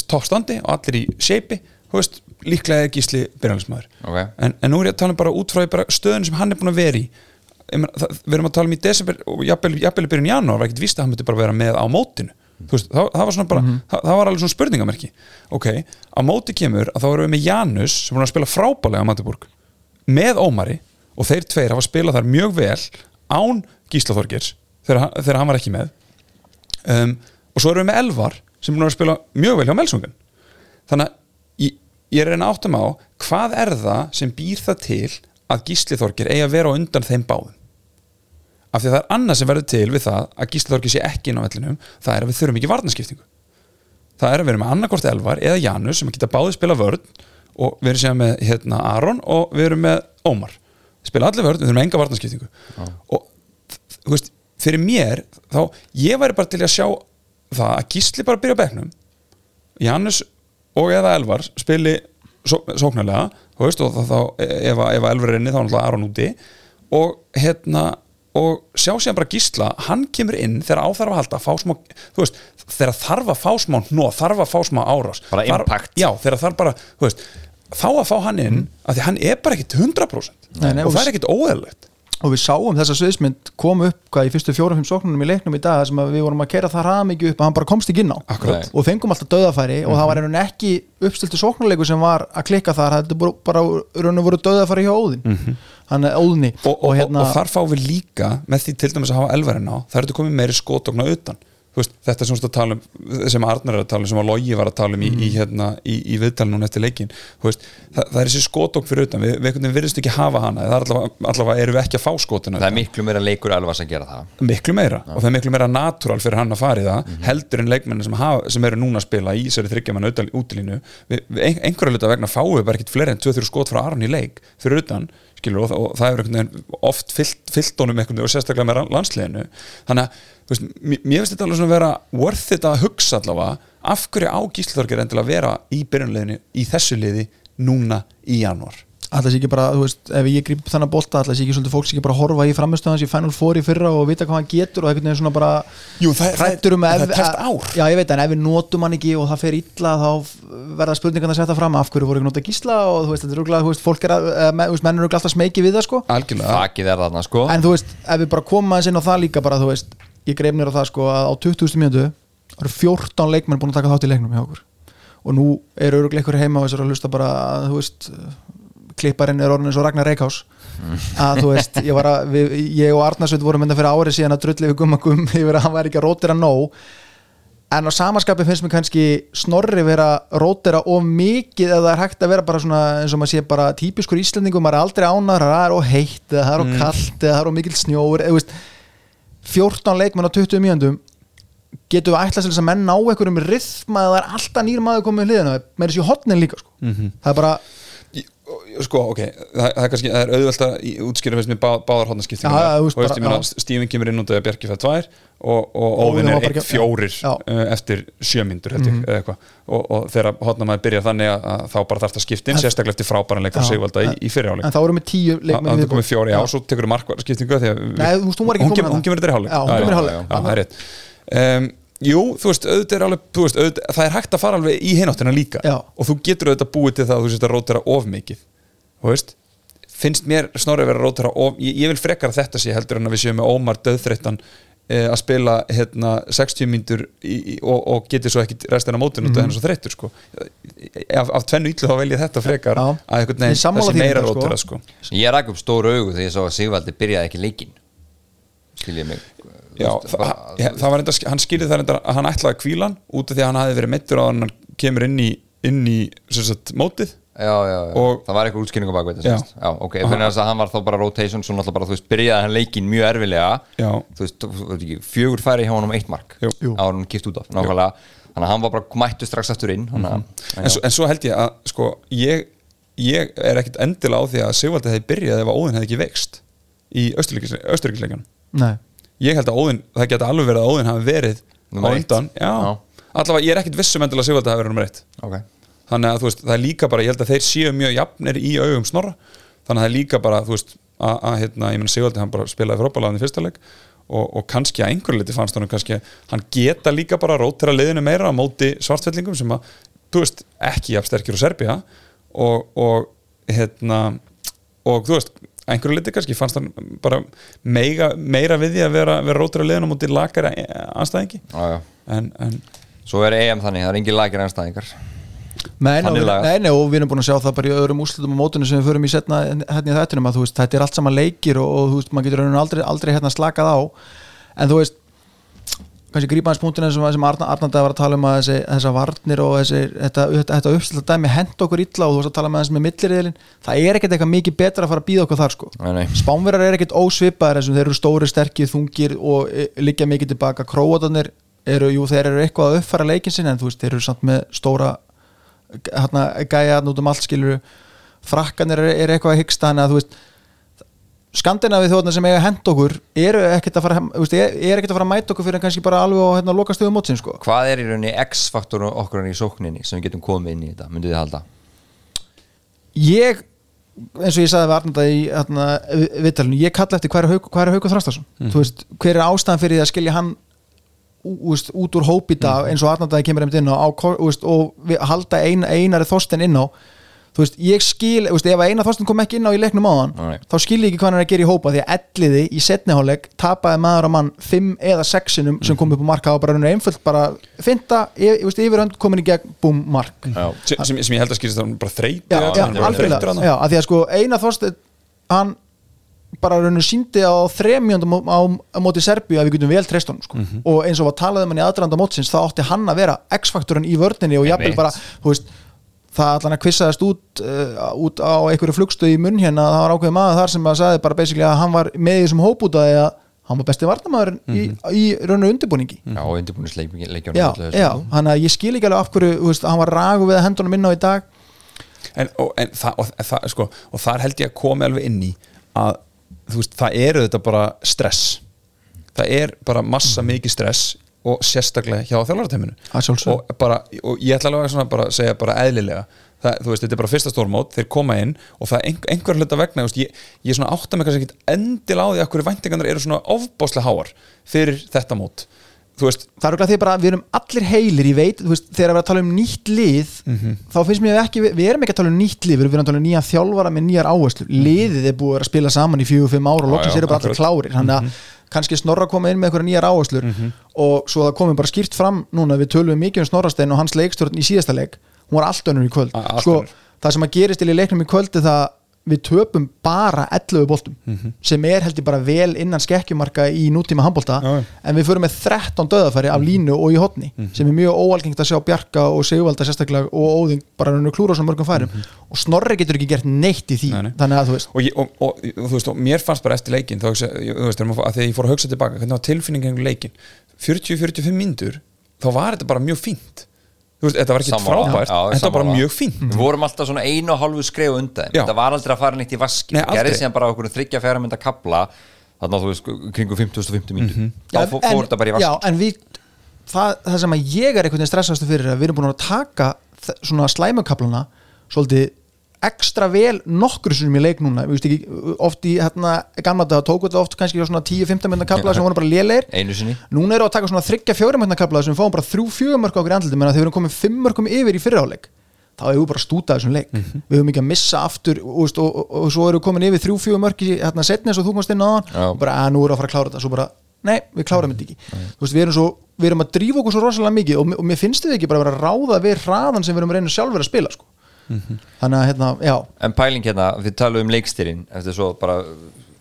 toppstandi og allir í shape, þú veist líklega er Gísli byrjanleismæður Ok. en, en nú er ég að tala bara út frá bara stöðun sem hann er búin að vera í. Það, við erum að tala um í desember og jafnvel, jafnvel í byrjun janúar var ekkert víst að hann myndi bara vera með á mótinu. Þú veist, það, það var bara, það, það var alveg svona spurningamerki. Ok, á móti kemur að þá erum við með Janus sem er að spila frábælega á Matiburg með Ómari og þeir tveir hafa spilað þar mjög vel án Gíslaþorgers þegar, þegar hann var ekki með. Um, og svo erum við með Elvar sem er að spila mjög vel hjá Melsungan þannig að ég, er reyna áttum á hvað er það sem býr það til að Gísli Þorgir eigi að vera undan þeim báðum? Af því að það er annað sem verður til við það að Gísli Þorgir sé ekki inn á vellinum það er að við þurfum ekki varnaskiptingu það er að við erum með annarkort Elvar eða Janus sem geta báðið spila vörn og við erum sér með hérna, Aron og við erum með Ómar. Spila allir vörn, við þurfum enga varnaskiptingu og þú veist, fyrir mér þá, ég væri bara til að sjá það að Gísli bara byrja á bekknum Janus og eða Elvar spili só, sóknarlega þú veist, og þá, þá ef, að- ef að Elvar er inni þá er náttúrulega Aron úti. Og hérna og sjá síðan bara gísla, hann kemur inn þegar áþarf að halda, fá smá þú veist, þegar þarf að fá smá hnó þarf að fá smá árás. Bara Þar- impact. já, þegar þarf bara, þú veist þá að fá hann inn, af því hann er bara ekkit 100% Nei, nei, og það er ekkit óeðlegt og við sáum þessa sviðsmynd kom upp hvað í fyrstu fjórum-fimm sóknunum í leiknum í dag sem við vorum að kera það ræða mikið upp að hann bara komst ekki inn á. Akkurat. Og fengum alltaf döðafæri og það var einhvern ekki uppstiltu sóknarleiku sem var að klikka þar það er bara raun og voru döðafæri hjá Óðin hann er Óðni og, og, hérna, og þar fáum við líka með því til dæmis að hafa elvarinn á það er þetta komið meiri skotokna utan veist, þetta sem, um, sem Arnar er að tala um sem að Logi var að tala um í, í, hérna, í, í viðtalinu núna eftir leikin veist, það, það er þessi skotokn fyrir utan. Við, við virðist ekki hafa hana? Er allavega, allavega erum við ekki að fá skotina það er miklu meira leikur Elvas að gera það. Miklu meira. Og það er miklu meira natúral fyrir hann að fara í það heldur en leikmennin sem, sem eru núna að spila í þessari þryggjaman útlínu einhverja hluta vegna fáum við bara ekkit fleiri en 2-3 skot frá Aron í leik fyrir utan skilur, og, og það er oft fyllt, honum veginn og sérstaklega með landsliðinu. Þannig að veist, mér finnst þetta alveg svona að vera worth it að hugsa allavega af hverju á Gíslaþorgir endilega vera í byrjunliðinu í þessu liði núna í janúar alltaf sé ekki bara, þú veist, ef ég grýp þannig bolta alltaf sé ekki svolítið fólk sé ekki bara að horfa í framistöðans í Final Four í fyrra og vita hvað hann getur og veginn svona bara Jú, það hræddur um það er tæpt ár. Já, ég veit, en ef við notum hann ekki og það fer illa þá verða spurningan að setja fram af hverju voru ekki nota gísla og þú veist, þetta er rúglega, þú veist, fólk er að, eh, me- þú veist, menn eru alltaf smeki við það sko algjörlega Fakið er þarna sko en þú veist, ef við bara komum aðeins inn á það líka bara, þú veist, ég greif mér á það sko að á 20. mínútu eru 14 leikmenn búin að taka þátt í leiknum hjá okkur og nú eru öruglega ykkur heima og þessar að hlusta bara, að, þú veist klipparinn er orðin eins og Ragnar Reykjás. Að þú veist, ég, að, við, ég og Arnarsveit vorum mynda fyrir árið síðan að drulli við gumma gum [laughs] yfir að hann væri ekki að rótira nóg. En á samaskapi finnst mér kannski snorri vera rótira of mikið eða það er hægt að vera bara svona eins og maður sé bara típiskur íslendingum, maður er aldrei ánar það er of heitt, það er of kallt eða það er of mikill snjóur, eða veist 14 leikmenn á 20 mjöndum getum við ætla sér að menn ná einhverjum rithma eða það er alltaf nýr maður komið í hliðina með þessi hotnin líka sko. það er bara, sko, ok, það, það er kannski það er auðvelt að í- útskýra fyrst með bá, báðar þú veist og veist, bara- ég meina, já. Stífin kemur inn út af Bjarki fæð tvær og, og var er bara einn ekki- fjórir já. Mhm. uh, eftir sjömyndur held ég, eða eitthvað og, og þegar hóðnamaður byrja þannig að, að þá bara þarf það skiptin, sérstaklega eftir frábæran leikar Já, Sigvalda í, í fyrir áleik en þá erum við tíu leikmenn Það viðbót. komið fjóri, já, Já. svo tekur markvarskiptingu að hún kemur- þetta í í já, það er rétt Jú, þú veist, auðvitað er alveg þú veist, auðvitað, það er hægt að fara alveg í hináttina líka Já. og þú getur auðvitað búið til það að þú sést að rótera of mikið þú veist, finnst mér snorri að vera að rótera of, ég, ég vil frekar að þetta sé heldur en að við séum með Ómar döðþreyttan eh, að spila hérna 60 mínútur og, og getur svo ekki restina mótin út af hennar svo þreyttur sko. af, af tvennu illu þá vel ég þetta frekar Já. að veginn sammála það sé meira þetta, sko. sko. Ég rak upp stóru augu þegar ég sá að Sigvaldi byrjaði ekki leikinn Skiljið mig Já, veist, það, bara- ja, það var enda, hann skýrði það enda að hann ætlaði að kvíla hann út af því að hann hafi verið meittur á hann kemur inn í, inn í sagt, mótið. Já, já, já, Og- það var eitthvað útskýring á bakveit Já. Já, ok, fyrir þess að hann var þá bara rotation svo náttúrulega bara, þú veist, byrjaði hann leikinn mjög erfilega Já. Þú veist, þú veist ekki, fjögur færi hjá honum eitt mark. Á hann kipt út af, nákvæmlega. Þannig að hann var bara mættu strax aftur inn mm -hmm. en, svo, en svo held ég að sko, ég, ég er ekkit endilega á því að Sigvaldi hefði byrjað ef að Óðinn hefði ekki vext í Östuríkisleikanum Nei, ég held að Óðinn, það geti alveg verið að Óðinn hafi verið Númer á eitt. undan. Já. Allavega ég er ekkit vissum endilega að Sigvaldi hafi verið nummer eitt. Ok, þannig að þú veist, það er líka bara, ég held að þeir séu mjög jafnir í augum snorra. Þannig að það er líka bara, þú veist að, að hérna, ég menn Sigvaldi, hann bara spilaði frábælaðan í fyrsta leik og, og kannski að einhverju liti fannst honum kannski, hann geta líka bara rótira liðinu meira á móti svartfellingum sem að, þú veist, ekki jafn sterkir og Serbia og, og hérna og þú veist, að einhverju liti kannski fannst hann bara meira, meira við því að vera, vera liðinu á móti lakara anstæðingi já, já. En, en Svo er EM þannig, það er engin lagir ennstæðingar Nei, nei, og við erum búin að sjá það bara í öðrum úrslutum á mótunum sem við förum í setna hérna í þettunum að þú veist, þetta er allt saman leikir og, og þú veist, maður getur aldrei, aldrei hérna slakað á. En þú veist kannski grípa hans punktinu sem, sem Arna, Arnanda var að tala um að þessi, þessa varnir og þessi, þetta, þetta, þetta uppstilta dæmi hend okkur illa og þú varst að tala með þess með milliriðilin það er ekkert eitthvað mikið betra að fara að býða okkur þar sko. Spánverjar er ekkert ósvipaðir þessum. Þeir eru stóri, sterkir, þungir og e, liggja mikið tilbaka, króatarnir eru, jú, þeir eru eitthvað að uppfæra leikin sin en þú veist, þeir eru samt með stóra hérna, gæja hérna út um allt skilur frakkanir er, er eitthvað að hyggsta þannig að þú veist Skandinavi þjóðna sem eiga hend okkur eru ekkert að fara er, er ekkert að fara að mæta okkur fyrir kannski bara alveg á hérna, loka stöðum mótsin sko. Hvað er í rauninni X-faktor okkur í sókninni sem við getum komið inn í þetta, myndið þið halda? ég eins og ég sagði við Arnanda í hérna, vittalinu, ég kalla eftir hver er er Haukur Þrastarsson Mhm. þú veist, hver er ástæðan fyrir því að skilja hann ú- þú veist, út úr hóp í dag Mhm. eins og Arnanda kemur einmitt inn á, á veist, og við halda ein, einari þorsten inn á þú veist, ég skil, þú veist, ef eina þorsten kom ekki inn á í leiknum á hann, Nei. þá skil ég ekki hvað hann er að gera í hópa því að elliði í setniháleik tapaði maður á mann fimm eða sexinum sem Mhm. kom upp á marka og bara raunir einföld bara finta, yfir, þú veist, yfirhönd komin í gegn, búm, mark Já, sem, sem, ég held að skýrst að bara þreyti já, Já, hann þarna. já, að því að sko eina þorsteinn hann bara rauninu síndi á þremjöndum á, á, móti Serbíu að við getum vel treyst honum sko. Mhm. og eins og var talað um hann í aðdralanda mótsins þá átti hann að vera X-faktorinn í vörninni og jafnvel bara, þú veist það allan að kvissaðist út, uh, út á einhverju flugstöð í munn hérna það var ákveðið maður þar sem að sagði bara basically að hann var með í þessum hóp út því að hann var besti varnamæðurinn í, Mhm. í rauninu undirbúningi. Já og undirbúnisleikjum já, já, hann að ég skil ekki alveg af hverju veist, hann var ragu við að hendunum inn á í dag. En, og, en það, og, það, sko, og þar held ég að komi alveg inn í að þú veist, það eru þetta bara stress. Það er bara massa mikið stress og sérstaklega hjá þjálfarateiminu. Að og, bara, og ég ætla alveg að segja bara eðlilega það, þú veist, þetta er bara fyrsta stórmót, þeir koma inn og það er einhver, einhver hluta vegna veist, ég, ég svona átta mig kannski ekkit endil á því að hverju væntingarnar eru svona ofbáslega háar fyrir þetta mót. Veist, það er okkur að því bara við erum allir heilir ég veit, þú veist, þegar við erum að tala um nýtt lið þá finnst mér ekki, við, við erum ekki að tala um nýtt lið við erum að tala um nýja þjálfara með nýjar áherslu liðið er búið að að spila saman í fjögur, fimm ára og loksins eru bara allir klárir. Þannig að kannski Snorra koma inn með einhverja nýjar áherslur og svo það komið bara skýrt fram núna við tölum mikið um Snorrastein og hans leikstjórn í síðasta leik, hún var allt önnur í kvöld. A- sko, það sem að gerist til í leiknum í kvöld er það við töpum bara 11 boltum sem er held ég bara vel innan skekkjumarka í nútíma handbolta Já, já. en við förum með 13 döðafæri af línu og í hotni sem er mjög óalgengt að sjá Bjarka og Sigvalda sérstaklega og Óðing bara hann klúra svo mörgum færum. Og Snorri getur ekki gert neitt í því Nei, nei. þannig að þú veist. Og, ég, og, og, og þú veist, og mér fannst bara eftir leikin þú veist, að þegar ég fór að hugsa tilbaka hvernig var tilfinningin leikin 40-45 mínútur, þá var þetta bara mjög fínt veist, þetta var ekki Sammála. frábært Já, þetta var bara mjög fínt Við vorum alltaf svona einu og hálfu skref undan. Þetta var aldrei að fara neitt í vaski Nei, Það gerði aldrei. síðan bara okkur þryggja fjara mynda kapla Þannig að þú veist, kringum 50-50 mínútur Mhm. Þá fó- fór þetta bara í vaski já, en við það, það sem að ég er einhvern veginn stressastu fyrir er að við erum búin að taka þ- svona slæmukaplana svolítið ekstra vel nokkur sem í leik núna, ekki oft í hérna, gamla dag tóku þetta oft kannski á svona 10-15 mynda kapla sem voru bara [laughs] sinni. Núna eru að taka svona þryggja fjórum hérna kapla sem fáum bara þrjú fjögur mörg okkur í andliti menn að þegar við erum komið fimm mörgum yfir í fyrirháleik þá hefur við bara stútað þessum leik. Við höfum ekki að missa aftur og, og, og, og, og svo erum við komin yfir þrjú fjögur mörg í hérna setni eins og þú komast inn á hann og bara að nú erum við að fara að klára þetta. Svo bara, nei, við klárum þetta ekki. Þú veist, við erum, svo, við erum að drífa okkur svo rosalega mikið og, og mér finnst þið ekki bara að vera ráða við hraðan sem við erum að reyna sjálfur að spila sko. Þannig að hérna, já. En pæling hérna, við talum um leikstyrinn Eftir svo bara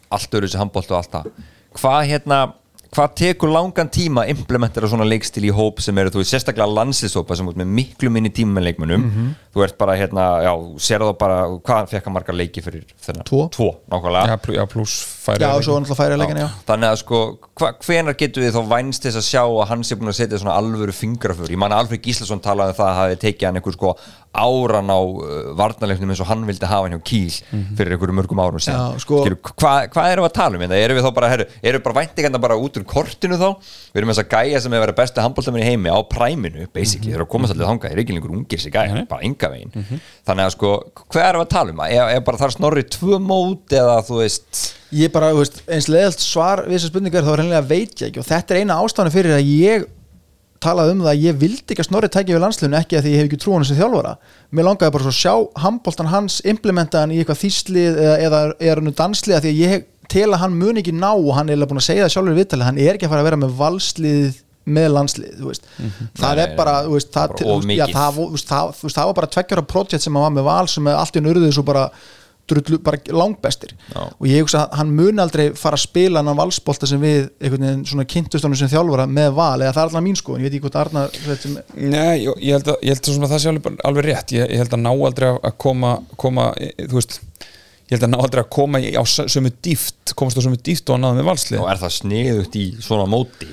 allt öru þessi handbólt og allt það. Hvað hérna Hvað tekur langan tíma að implementera svona leikstil í hóp sem eru, þú veist, sérstaklega landslýsópa sem út með miklu minni tíma með leikmönnum? Mhm. þú ert bara, hérna, já, sér þá bara hvað fekk hann margar leiki fyrir þennan? Tvo. Tvo, nákvæmlega. Já, pluss færi já, og svo náttúrulega færi leikina, já. Þannig að sko, hva, hvenar getur við þá vænst þess að sjá að hann sé búin að setja svona alvöru fingrafur, ég man að Alfred Gíslason talaði um það að hafi tekið hann einhver sko áran á uh, varnarleiknum eins og hann vildi hafa hann hjá Kíl fyrir einhverju mörgum árum síðan Já, sko- hvað, hvað erum við að tala um þetta? Erum við þá bara, herru, erum við bara væntingarna bara út úr kortinu þá? Við erum þess að gæja sem hefur verið bestu handbóltaminn í heimi á præminu, basically, þeir eru að komast allir þeir eru ekki lengur ungir sér gæja, bara enga veginn Þannig að sko, hvað erum við að tala um? Er, er bara þar snorri tvö mót eða þú veist ég bara, veist, eins leðalt svar við þessar spurningar þá reynilega veit ég ekki og þetta er eina ástæðan fyrir að ég talaði um það að ég vildi ekki að Snorri tækja við landslunum ekki að því ég hef ekki trú á hann sem þjálfara. Mér langaði bara svo að sjá handbóltan hans implementaðan í eitthvað þýslið eða, eða er hann danslið að því að ég tel að hann mun ekki ná og hann er búin að segja það sjálfur í viðtalið hann er ekki að fara að vera með valslið með landslið, þú veist. Það er bara, það, var bara tveggjara projekt sem hann var með val sem allt í nörðuð svo bara drullu, bara langbestir. Já. og ég hugsa að hann mun aldrei fara að spila hann valsbolta sem við einhvern veginn svona kynntustónu sem þjálfara með val eða það er alltaf mín sko, en ég veit ekki hvort Arnar sem, Nei, ég ég held að, ég held að svona, það sé alveg, alveg rétt. Ég, ég held að ná aldrei að koma, koma e, þú veist ég held að ná aldrei að koma í- á sömu dýft komast á sömu dýft og að náða með valslið og er það sniðugt í svona móti?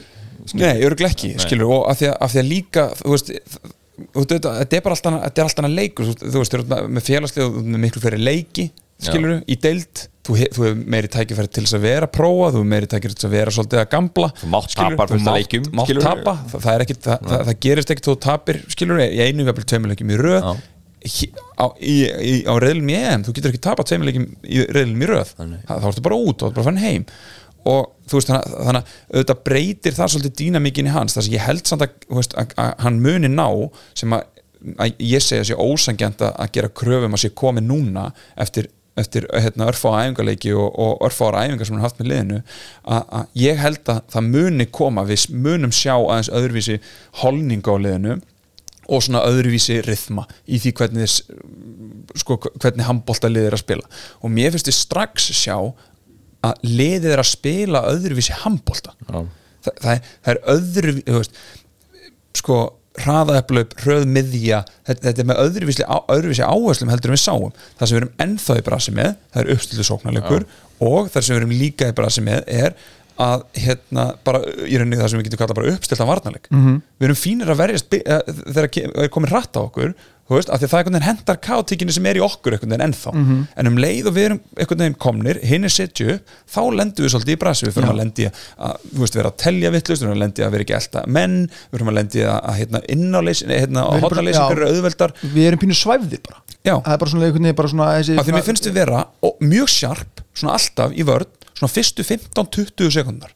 Nei, örgulega ekki, skilur og af því að, af því að líka, þú veist þetta er bara alltaf þetta er alltaf leikur, þú veist, þú veist með félagslið og með miklu fyrir leiki, skilur í deild, þú, he- þú hefur meiri tækifæri til þess að vera prófa, þú hefur meiri tækifæri til að vera svolítið að gambla Þú mátt skilurðu, tapa fullt af mátt- mátt tapa, það, það, ekkit, það, það, gerist ekkit þú tapir, skilur, í einu jafnvel tveimur leikjum í röð. Hi- á, á reyðlum í EM, þú getur ekki tapað tveimur leikjum í reyðlum í röð. Þá ertu bara út, þá ertu bara fann heim. Og þú veist, þannig, að- auðvitað breytir það svolítið dýnamíkin í hans. Þess að ég held samt að, þú hann muni ná sem að, að ég segja sé ósangjant að gera kröfum að sé komið núna eftir, eftir hérna, örfára æfingarleiki og, og örfára æfingar sem hann haft með liðinu að, ég held að það muni koma við munum sjá aðeins öðruvísi holninga á liðinu og svona öðruvísi rithma í því hvernig sko, hvernig handbólta liðið er að spila og mér finnst þið strax sjá að liðið er að spila öðruvísi handbólta. Þa, það, það er öðru þú veist, sko hraðaöflöp, hröð miðja þetta, þetta er með öðruvísi, á, öðruvísi áherslum heldur en við sáum, það sem við erum ennþá í brasi með það er uppstildu sóknarleikur og það sem við erum líka í brasi með er að hérna bara í rauninni það sem við getum kallað bara uppstiltan varnarleik. -hmm. við erum fínir að verjast eh, þegar ke- er komið rætt á okkur þú veist, af því að það er einhvern veginn hendar kátíkinu sem er í okkur einhvern veginn ennþá. En um leið og við erum einhvern veginn komnir hinn er setju, þá lendum við svolítið í brasi. Við fyrir að lendi að, þú veist, vera að telja vittlust, við fyrir að lendi að vera ekki elta menn við fyrir að lendi að, að hérna, innáleys hérna, bara- hotnaleysingar eru auðveldar. Við erum pínu svæfðir bara. Já. það er bara svona einhvern veginn bara svona þessi, af því mér finnst við vera ó, mjög sjarp svona alltaf í vörn svona fyrstu 15-20 sekundar.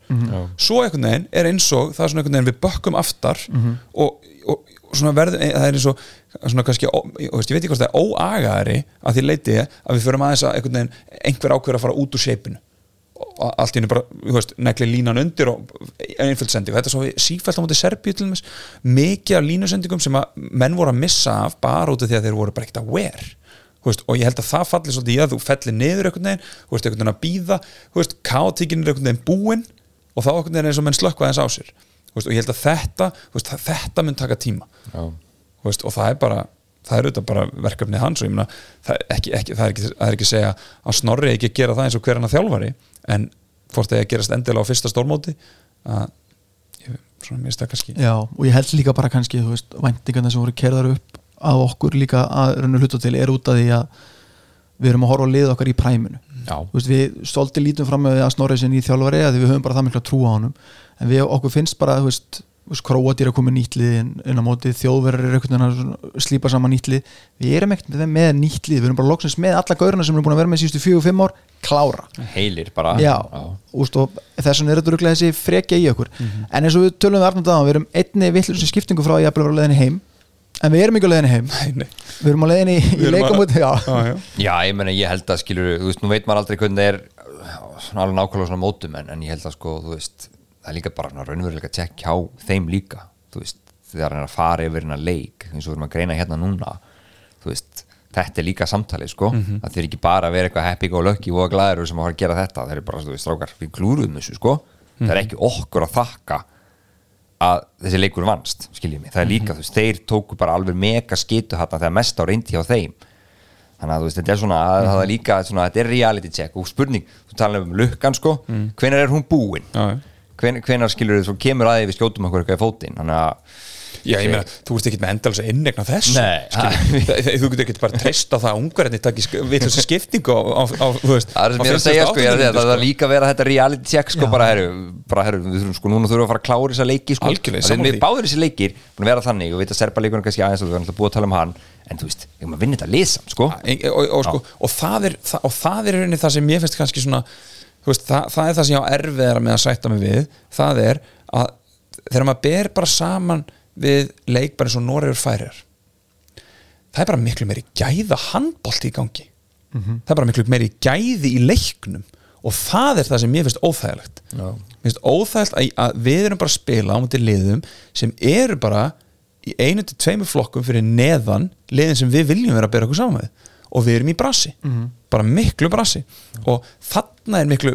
Svo einhvern veginn er eins og það er svona einhvern veginn við bökkum aftar og, og, og svona verðum það er eins og svona kannski, ó, ég, veist, ég veit ekki hvort það er óagaðari að því leiti ég að við förum aðeins að einhvern veginn einhver ákveður að fara út úr shapeinu og allt í henni bara, þú veist, negli línan undir og einföld sending. Og þetta svo við sífælt á móti Serbíu mikið af línusendingum sem að menn voru að missa af bara út af því að þeir voru bara ekkert að Þú veist, og ég held að það falli svolítið í að þú fellir niður einhvern veginn, þú veist, einhvern veginn að býða þú veist, kátíkin er einhvern veginn búinn og þá einhvern veginn er eins og menn slökkva aðeins á sér og ég held að þetta þú veist, þetta mun taka tíma Já. Þú veist, og það er bara það er auðvitað bara verkefni hans og ég meina, það, er ekki, ekki, það, er ekki, það er ekki að segja að Snorri ekki að gera það eins og hver hann að þjálfari en hvort það er að gerast endilega á fyrsta stórmóti að ég, svona mér stakka kannski já, og ég held líka bara kannski þú veist, væntingarna sem voru kerðar upp að okkur líka að rauninu hluta til er út af því að við erum að horfa á lið okkar í præminu veist, við stolti lítum fram með að snorri sinni í þjálfari að við höfum bara það miklu að trúa á honum. En við okkur finnst bara, er að koma nýtlið inn, á móti þjóðverðar er slípa saman nýtlið við erum ekkert með, með nýtlið við erum bara loksins með alla gaurina sem erum búin að vera með síðustu fjögur og fimm ár, klára. Heilir bara. Þess vegna er þetta rúglega þessi frekja í okkur. En eins og við tölum við Arnald aðan við erum einni vittlur sem skiptingu frá að ég að vera á leiðinni heim en við erum ekki á leiðinni heim Nei, nei. við erum á leiðinni í að- leikamút já. Já, já. Já, ég meina, ég held að skilur þú veist, nú veit maður aldrei hvernig það er svona alveg nákvæmlega svona mótum en, en ég held að sko, þú veist, það er líka bara svona raunverulega tjekk hjá þeim líka þú veist, þegar hann er að fara yfir hérna leik eins og við erum að greina hérna núna þú veist, þetta er líka samtalið sko, það þeir ekki bara að vera eitthvað happy go lucky og glæður sem að fara að gera þetta að þessi leikur vannst skiljið mig, það er líka, þú veist, þeir tóku bara alveg mega skitu hérna þegar mest á reyndi hjá þeim. Þannig að þú veist, þetta er svona að það er líka, svona, þetta er reality check. Og spurning, þú talar um lukkan sko. Hvenær er hún búin? Já, já. Hven, hvenær skilur þú, kemur að því við skjótum okkur eitthvað í fótinn. Þannig að Já, ég meina, þú veist ekki með endalins að innegna þessu Nei. þú getur ekki bara treyst á það að ungarinn takk við þessu skiptingu á, á, á, veist, það er sem ég er að segja, sko, ég er að segja, 58 það er líka að vera þetta reality check, sko, Já. bara, herru, bara, herru, við þurfum, sko, núna þurfum við að fara að klára þessa leiki, sko, Algjörlega, sammála við því. báður þessi leikir, búin að vera þannig og við veit að serpa leikunum kannski aðeins og við erum alltaf búið að tala um hann en þú veist, við erum að vinna þetta lisan, sko og, og, sko, og, það er, það, og það er í það sem ég finnst kannski svona veist, það, það er það sem ég á erfiðara með að sætta mig við það er að þegar maður ber bara saman við leik bara eins og Noregur færir. Það er bara miklu meiri gæða handbolt í gangi. Það er bara miklu meiri gæði í leiknum og það er það sem ég finnst óþægilegt. Já. mér finnst óþægilegt að, við erum bara að spila á mútið liðum sem eru bara í einu til tveimur flokkum fyrir neðan liðin sem við viljum vera að bera okkur saman með og við erum í brasi. Bara miklu brasi. Og þarna er miklu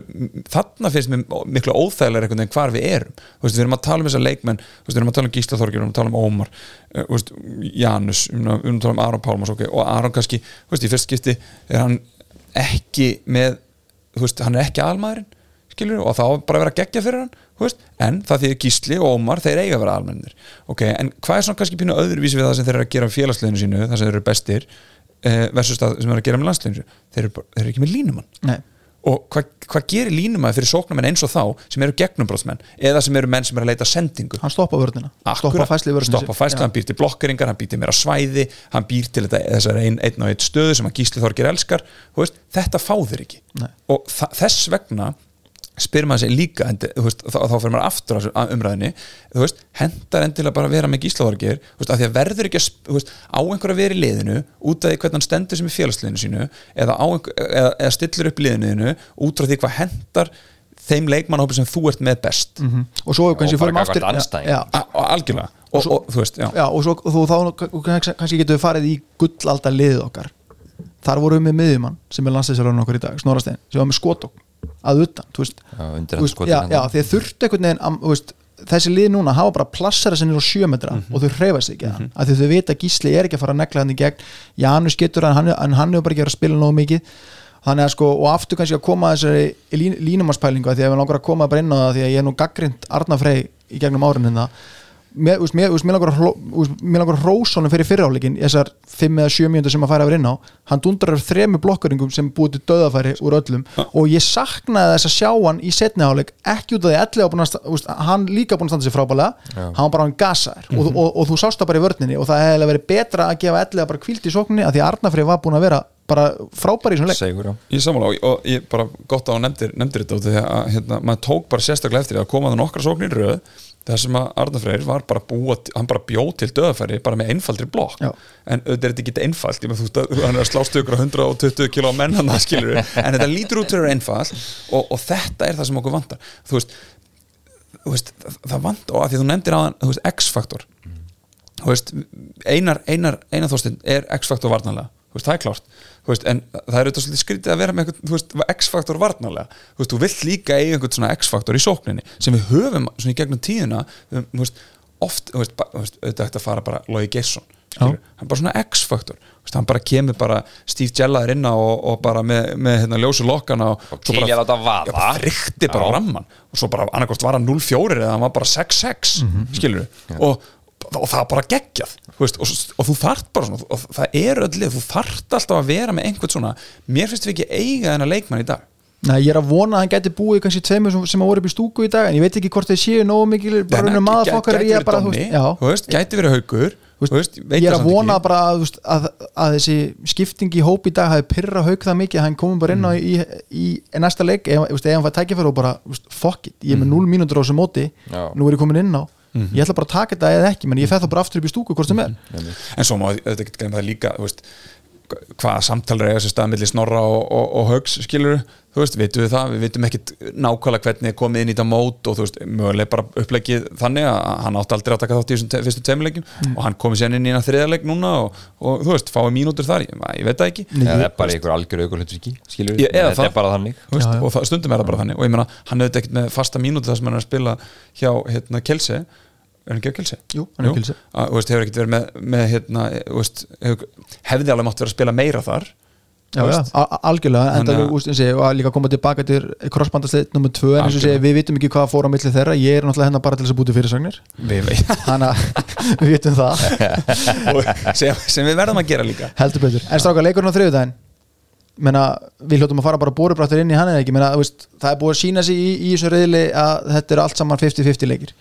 þarna finnst mér miklu óþægilega einhvern veginn hvar við erum. Veist, við erum að tala um þessar leikmenn við erum að tala um Gísla Þorgjur, við erum að tala um Ómar þú veist, Janus, við erum að að tala um Aron Pálmars okay, og Aron kannski, þú veist, í fyrst skipti er hann ekki með hann er ekki almaðurinn skilur, og þá bara að vera geggja fyrir hann en það því Gísli og Ómar þeir eiga að vera almennir ok, en hvað er svona kannski pínu öðruvísi við það sem þeir eru að gera félagsleginu sínu, það sem þeir eru bestir? eh, versus það sem eru að gera með landsleginu þeir þeir eru ekki með línumann. Nei. og hvað, hvað gerir línumann fyrir sóknarmenn eins og þá sem eru gegnumbróðsmenn eða sem eru menn sem eru að leita sendingu? Hann stoppa vörnina. Stoppa fæsli vörnina stoppa fæsli, hann býr til blokkeringar hann býr til meira svæði, hann býr til þetta, þessar ein, einn og einn stöðu sem að Gísli Þorgir elskar. Veist, þetta fá þeir ekki. Nei. og þess vegna spyr maður sig líka veist, þá, þá fyrir maður aftur á umræðinni veist, hendar endilega bara að vera með Gísla Þorgir þú veist, af því að verður ekki veist, á einhver að vera í liðinu út af því hvernig hann stendur sem í félagsliðinu sínu eða, á einhver, eða, eða stillir upp liðinu út frá því hvað hendar þeim leikmannhópi sem þú ert með best. Mhm. og svo kannski Og bara förum aftur gagnvart andstæðing. já, A- a- algjörlega. Og, og, þú veist, já, já, og svo og þú, þá kannski getum við farið í gullalda liðið okkar. Þar vorum við með miðjumann sem er landslýsarinn okkar í dag, Snorastein sem var með skotok að utan þú veist, Já, veist, já, hann. já, að þurftu einhvern veginn þú veist, þessi lið núna hafa bara plassara sem eru á sjö metra Mhm. og þau hreyfa sig ekki mm að því þau vita að Gísli er ekki að fara að negla hann í gegn Janus getur hann, hann, en hann hefur bara ekki verið að spila nógu mikið þannig að sko, og aftur kannski að koma að þessari lín, línumarspælingu að því að við langar að koma bara inn á það því að ég er nú gaggrind Arna Frey í gegnum árin hérna mér, langar að að hrósónum fyrir fyrirháleikin þessar 5 eða 7 mínútur sem að færa yfir inn á. Hann dundrar þremu blokkuringum sem búið til döðafæri úr öllum. Og ég saknaði þess að sjá hann í setniháleik ekki út af því að að úst, hann líka búin að standa sér frábælega hann var bara hann gasaður. Og, og, og, þú sást það bara í vörninni og það hefði verið betra að gefa elli bara kvílt í sókninni að því að Arnafrið var búin að vera bara frábæri í svona leik. Segur. Ég sammála og, og ég bara gott á að nefndir, nefndir þetta út af því að hérna, maður tók bara sérstaklega eftir að koma það nokkra sóknir röð þar sem að Arnar Freyr var bara búa hann bara bjóð til döðafæri bara með einfaldri blokk. Já. en auðvitað er þetta ekki einfalt ég með veist hann er að slást ykkur á 120 kilo á menn hann það skilur [laughs] en þetta lítur út fyrir einfalt og, og þetta er það sem okkur vantar. Þú veist, þú veist það, vantar og að því þú nefndir hann X-faktor. Veist, einar, einar, einar þóstinn er X-faktor veist, það er klárt veist, en það er auðvitað svolítið skrítið að vera með X-faktor varnarlega. Þú veist, þú vilt líka eiga einhvern svona X-faktor í sókninni sem við höfum svona í gegnum tíðina við, veist, oft, auðvitað ætti að fara bara Logi Gesson hann bara svona X-faktor. Hann bara kemur bara Steve Jellaður inna og, og bara með, með hérna, ljósu lokkana og, Og svo bara-. Já, bara ramman og svo bara annarkvort var hann 0-4 eða hann var bara 6-6 skilur og, og það var bara geggjað veist, og, og þú þart bara svona og það er öll lið, þú þart alltaf að vera með einhvern svona, mér finnst við ekki eiga þennan leikmann í dag Nei, ég er að vona að hann gæti búið kannski tveimur sem, sem að voru upp í stúku í dag en ég veit ekki hvort þeir séu nógu mikil bara gæ- maðurfokkar gæti verið veist, gæti verið haugur veist, ég er að vona bara að, að, að þessi skipting í hóp í dag hafi pyrra haug það mikið að hann komum bara inn á Mm. í, í næsta leik ef, ef hann fær tækifæri og bara veist, fuck it, ég er með Mm. 0 mínútur á þessu móti Já. nú er ég komin inn á Mhm. ég ætla bara að taka þetta eða ekki menn ég feð það bara aftur upp í stúku hvort sem er en svo má þetta ekki glemma það líka veist, hvaða samtalar eiga sér stað milli snorra og, og, og högs skilur þú veist, vitum við það, við vitum ekkit nákvæmlega hvernig er komið inn í þetta mót og þú veist, mögulega bara upplegið þannig að hann átti aldrei að taka þátt í þessum te fyrstu tveimleikjum Mm. og hann komið sér inn í eina þriðarleik núna og, og þú veist, fáið mínútur þar ég, ég veit það ekki Nei, eða er bara einhver algjör aukurhlutverki skilur Ég- eða það. er bara þannig veist, Já, já. og það, stundum er það bara þannig og ég meina, hann hefði ekkert með fasta mínútu þar sem hann er að spila hjá hérna, Kelse er hann ekki á Kelse? Jú, hann er á. Að, þú veist, hefur ekkert verið með, með hérna, veist, hefur, hefði alveg mátt vera að spila meira þar já, já, algjörlega en það að- er úst, eins og að líka koma tilbaka til crossbandasteit nummer 2 en eins og segja, við vitum ekki hvað fór á milli þeirra ég er náttúrulega hennar bara til þess að búti fyrirsagnir. Við, við, [laughs] þannig að við vitum það. [laughs] Sem, sem við verðum að gera líka. Heldur betur. En stráka leikurinn á þriðudaginn menna, við hljóttum að fara bara bórubrættur inn í hann eða ekki? Menna, veist, það er búið að sína sig í, í þessu reyðli að þetta er allt saman 50-50 leikir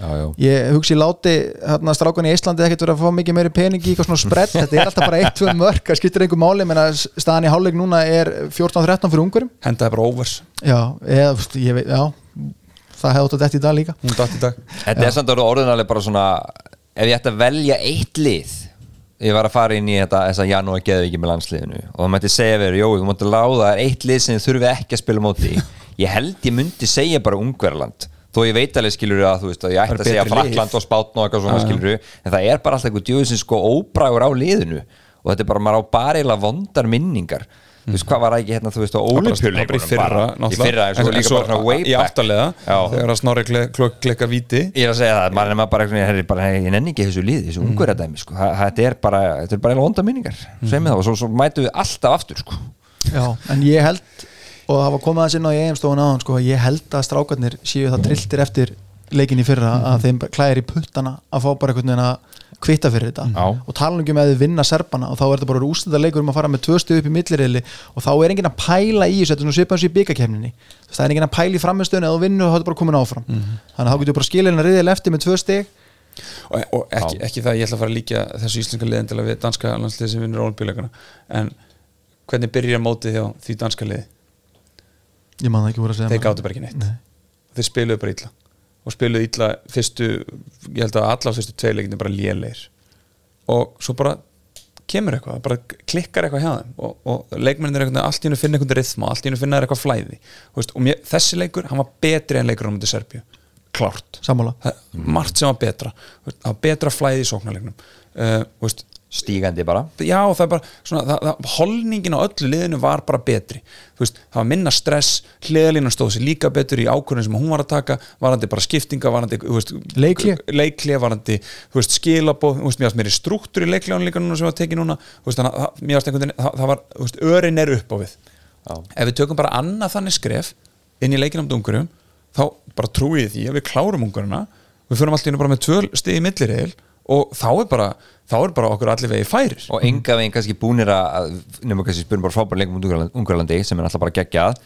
já, já. ég hugsi láti hérna, strákan í Íslandi ekkert verið að fá mikið meiri pening í eitthvað svona spredd þetta er alltaf bara 1-2 mörg það skiptir einhver máli. Menna, staðan í hálfleik núna er 14-13 fyrir ungurum hendaði bara overs, já, veist, ég veit, já það hefði átt að þetta í dag líka. Í dag. Þetta er samt orðið orðinalega bara svona ef ég ætti að velja eitt lið ég var að fara inn í þetta þess að janúar geðu ekki með landsliðinu og það mætti segja verið, jó, þú mátti láða það er eitt lið sem þið þurfið ekki að spila móti. Ég held ég myndi segja bara Ungverland þó ég veit alveg skilur að þú veist að ég ætti að segja. Frakland og Spátn og eitthvað svona skilur en það er bara alltaf eitthvað djöðsins sko óbrægur á liðinu og þetta er bara, maður á bara eiginlega vondar minningar þú veist hvað var ekki hérna, þú veist, á var bara í fyrra í fyrra, en svo líka bara svona way í back áttalega Já. þegar að snorri klikkar víti Ég er að segja það, maður er bara, hey, ég nenni ekki þessu líði, þessu Mm. ungur dæmi sko. Þetta er bara, þetta er bara eiginlega vonda minningar sem það, og svo, svo mætu við alltaf aftur sko. Já, en ég held og það var komið að sinna á ég stofun áðan sko, ég held að strákarnir séu það trilltir eftir leikin í fyrra að þeim klæðir í puttana að fá bara einhvern veginn að kvitta fyrir þetta. Já. og tala með að þið vinna serpana og þá er þetta bara úrstæða leikur um að fara með tvö stuð upp í millirriðli og þá er enginn að pæla í þessu þetta er nú svipað eins og í byggakefninni það er enginn að pæla í framistöðun eða þú vinnur og þá er þetta bara komin áfram. Þannig að þá getur bara skilin að riðil eftir með tvö stig. Og, og ekki, ekki það ég ætla að fara að líka þessu íslenska að við danska landslið sem vinnur olimpíuleikana en hvernig byrjar mótið hjá því danska liði ég man það ekki voru að segja þeir gáttu bara ekki neitt. Nei. þeir spiluðu bara illa og spiluðu illa fyrstu ég held að alla fyrstu tvei leikinu bara lélegir. Og svo bara kemur eitthvað, bara klikkar eitthvað hjá þeim og, og leikmennin er eitthvað, allt í hennu finna eitthvað rithma allt í hennu finna eitthvað flæði. Veist, og mér, þessi leikur, hann var betri en leikur á mútið Serbíu, það, margt sem var betra. Það var betra flæði í sóknarleiknum. Uh, veist, stígandi bara. Já það er bara svona, það, það, holningin á öllu liðinu var bara betri. Þú veist, það var minna stress hliðalínan stóð sér líka betur í ákvörðin sem hún var að taka varandi bara skiptinga, varandi þú veist, Leikhlé. leikhlé varandi þú veist, skilabóð, þú veist, mér varst meiri struktúr í núna sem var tekið núna þú veist, þannig að það- mér varst einhvern veginn, það, það var þú veist, örin er upp á við. Já. ef við tökum bara annað þannig skref inn í leikinum dungurum þá bara trúið því að við klárum ungurina við fyrir allt í einu bara með tvö stigi millirreil og þá er bara þá er bara okkur allir vegi færir. Og enga veginn kannski búnir að nefnum kannski spyrum bara frábæra leikum út Ungarlandi sem er alltaf bara geggjað.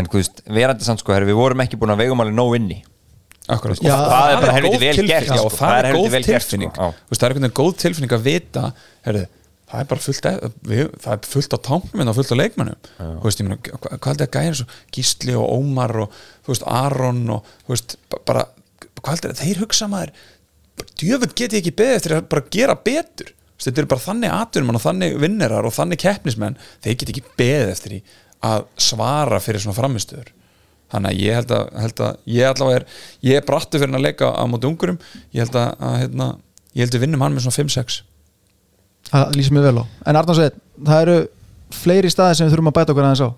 En þú veist, verandi samt sko, herri, við vorum ekki búin að vegum alveg nóg inni. Akkurat, Já, og það er bara helviti vel gert, já, sko. og það er helviti vel gert, sko. Veist, það er einhvern veginn góð tilfinning að vita herri, það er bara fullt af, við, það er fullt á táknum og fullt á hva- hvað er þetta svo? Gísli og Ómar og Aron og hvað er þetta, þeir hugsa maður djöfull get ég ekki beðið eftir að bara gera betur. Þetta eru bara þannig atvinnumann og þannig vinnerar og þannig keppnismenn. Þeir get ekki beðið eftir því að svara fyrir svona framistöður þannig að ég held að, held að ég allavega er, ég er brattu fyrir að leika á móti ungurum, ég held að, að hérna, ég held að við vinnum hann með svona 5-6 það lýsir mig vel á. En Arnór segir, það eru fleiri staði sem við þurfum að bæta okkur aðeins á.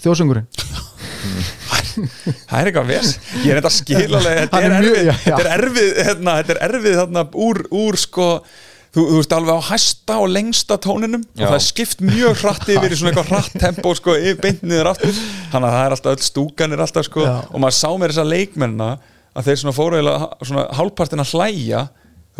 Þjóðsöngurinn [laughs] það er eitthvað ves ég er þetta skilalega, þetta er er mjög- erfið já, já. þetta er erfið, hérna, þetta er erfið þarna, úr, úr sko þú, þú veist alveg á hæsta og lengsta tóninum Já. og það er skipt mjög hratt yfir í [laughs] svona eitthvað hratt tempo sko, yfir beint niður aftur þannig að það er alltaf öll stúkan er alltaf sko Já. og maður sá mér þessa leikmennina að þeir svona fóru eiginlega svona hálfpartin að hlæja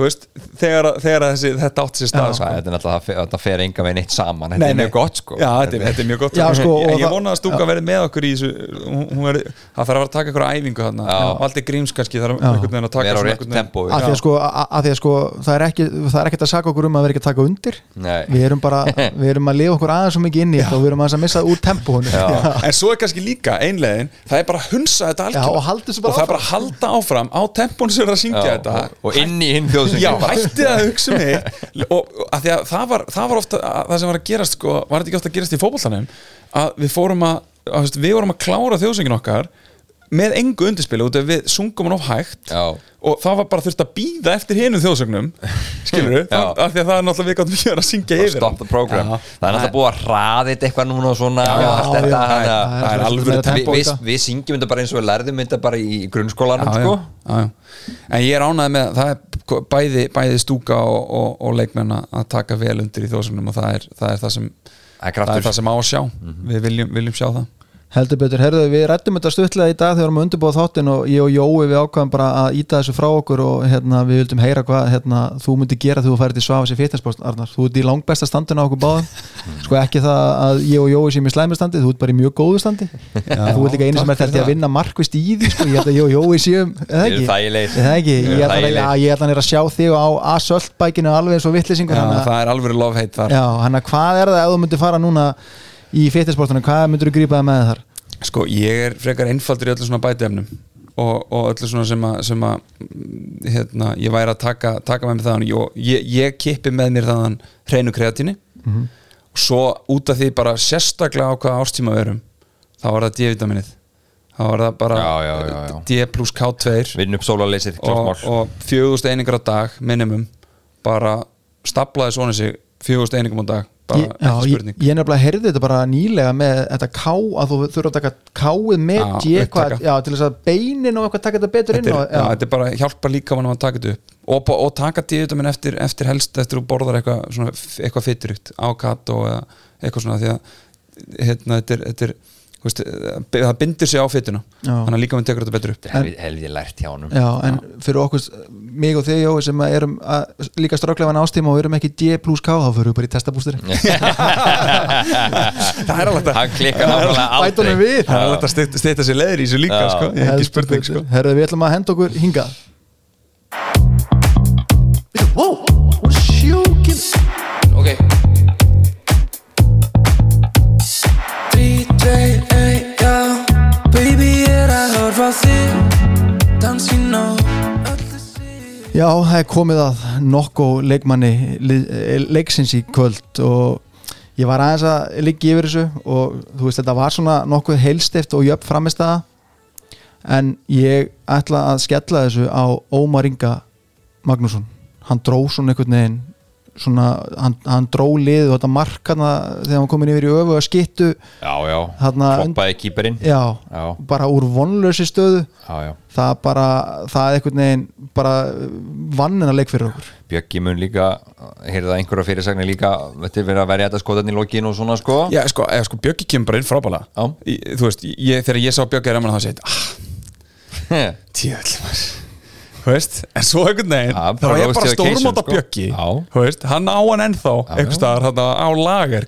veist, þegar, þegar þessi, þetta átt sér stað sko. Það er náttúrulega, það fer- þetta fer enga veginn eitt saman Þetta Nei, er nei. mjög gott sko Já, þetta er, þetta er mjög gott Já, sko, ég, og ég það- vona að stúka verði með okkur í þessu hún, hún veri, það þarf að taka eitthvað æfingu þarna Já. Valdi Gríms kannski þarf Já. einhvern veginn að taka Vera á svona rétt einhvern veginn- tempói. að því að sko, að, því að sko það er ekki það er ekkert að saka okkur um að vera ekki að taka undir Nei. við erum bara, við erum að lifa okkur aðeins svo mikið inn í þetta og við erum aðeins að missa úr Já. En svo er kannski líka einlegin Það er bara að hunsa þetta Já, algjörlega og Og það er bara að halda áfram á tempónu [laughs] syngja Já, hættið að hugsa mig og, og að að það var, það var ofta að, það sem var að gerast sko, var þetta ekki ofta að gerast í fótbollanum að við fórum að, að við vorum að klára þjóðsöngin okkar með engu undirspili út af við sungum hann of hægt Já. og það var bara þurft að býða eftir hinum þjóðsögnum [laughs] skilur Já. af því að það er náttúrulega við gáttum ekki verið að syngja yfir Stop the program. Já. Það er náttúrulega búið að þetta eitthvað núna og svona er Við, syngjum þetta bara eins og við lærðum þetta bara í grunnskólanum já, sko. já, já, já. en ég er ánægð með það er bæði, bæði stúka og, og, og leikmenn að taka vel undir í þjóðsögnum og það er það, er það sem Það er það er kraftur það sem á að sjá. Við viljum, viljum sjá það heldur betur, herðu við rættum þetta stuttlega í dag þegar við erum að undirbúa þáttin og ég og Jói við ákvæðum bara að íta þessu frá okkur og hérna, við vildum heyra hvað hérna, þú myndir gera þegar þú færir til Svafas í fitnesspost Arnar, þú ert í langbesta standinu á okkur báðum. [laughs] Sko ekki það að ég og Jói séum í slæmistandi, þú ert bara í mjög góðu standi. Þú ert líka einu sem er þetta að vinna markvist í því sko, ég held að ég og Jói séum eða ekki, já, ég held að hann er að sjá þig á A-söldbækinu alveg eins og vittlisingur Já, hann að í fitnessportinu, hvað myndir þú grípaði með þar? Sko, ég er frekar einfaldur í öllu svona bætiefnum og, og öllu svona sem að, sem að mm, hérna, ég væri að taka, taka með mig þaðan. Og ég, ég kippi með mér þaðan hreinu kreatíni. Og svo út af því bara sérstaklega á hvaða ástíma við erum þá var það D-vitaminnið þá var það bara Já, já, já, já. D plus K2 Vinn upp sólaleysið, og, og fjögust einingar á dag minimum bara staplaði svona sig fjóðust einingum á dag ég, já, ég, ég nefnilega heyrði þetta bara nýlega með þetta ká að þú þurfa að taka káið með Já, G hvað, upptaka. já, til þess að beinin og eitthvað taka þetta betur inn þetta er, og, er bara hjálpa líka mann að taka þetta upp. Og, og taka díutaminn eftir, eftir helst eftir þú borðar eitthvað, eitthvað fyturugt avokado eða eitthvað svona því að hérna, þetta er, þetta er veist, það bindur sig á fytuna Já. þannig að líka mann tekur þetta betur upp Helvið helvið lært hjá honum já, en fyrir okkur mig og þig Jói sem erum að, líka stráklegan ástíma og erum ekki D plus K þá fyrir við bara í testabústeri [laughs] það er alveg Hann klikkar náttúrulega Bæta honum aldrei við. Það er alveg að steyta, steyta sér leður í þessu líka Já. sko. ekki Heldur spurning betur. sko. Herðu, við ætlum að henda okkur hingað okay. Já, það er komið að nokko leikmanni eh, leiksins í kvöld og ég var aðeins að liggi yfir þessu og þú veist þetta var svona nokkuð heilstift og jöfn framist aða en ég ætla að skella þessu á Ómar Inga Magnússon. Hann dró svona einhvern veginn svona, hann, hann dró lið og þetta markana þegar hann komin yfir í öfu að skittu Já, já, Þarna- kloppaði kýperinn já, Já, bara úr vonlösi stöðu. Já, já. Það bara, það er einhvern veginn bara vannin að leik fyrir okkur. Bjöggi mun líka, heyrða einhverja fyrirsagnir líka Þetta er verið að verja þetta skoðan í lokin og svona sko. Já, sko, eða, sko Bjöggi kemur bara inn frábæla Já. Þú veist, ég, þegar ég sá Bjöggi er þá segið, ah, [laughs] Þú veist, en svo einhvern veginn Já, þá er bara stórmóta sko. Bjöggi veist, hann á hann ennþá já. staðar hann á lager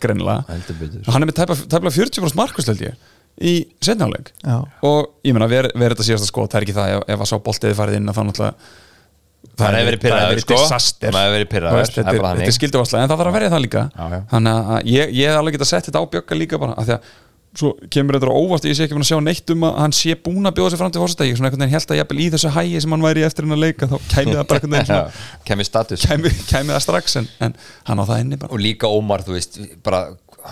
betur. hann er með tæpla, tæpla 40% markvist held ég í setnáleik Já. og ég meina, verið ver þetta síðasta sko það er ekki það ef, ef að sá boltiði farið inn að Það sko. Það hefði verið er þetta er, er skilduvaslega en það þarf að verja það líka þannig að ég, ég hef alveg getað sett þetta á bjögga líka bara af því að svo kemur þetta á óvart ég sé ekki búin að sjá neitt um að hann sé búin að bjóða sig fram til fórstæki svona einhvern veginn held að jafnvel í þessu hægi sem hann væri eftir hann að leika þá kæmi það bara einhvern veginn [laughs] kæmi það strax en, en hann á það inni bara. Og líka Ómar, þú veist, bara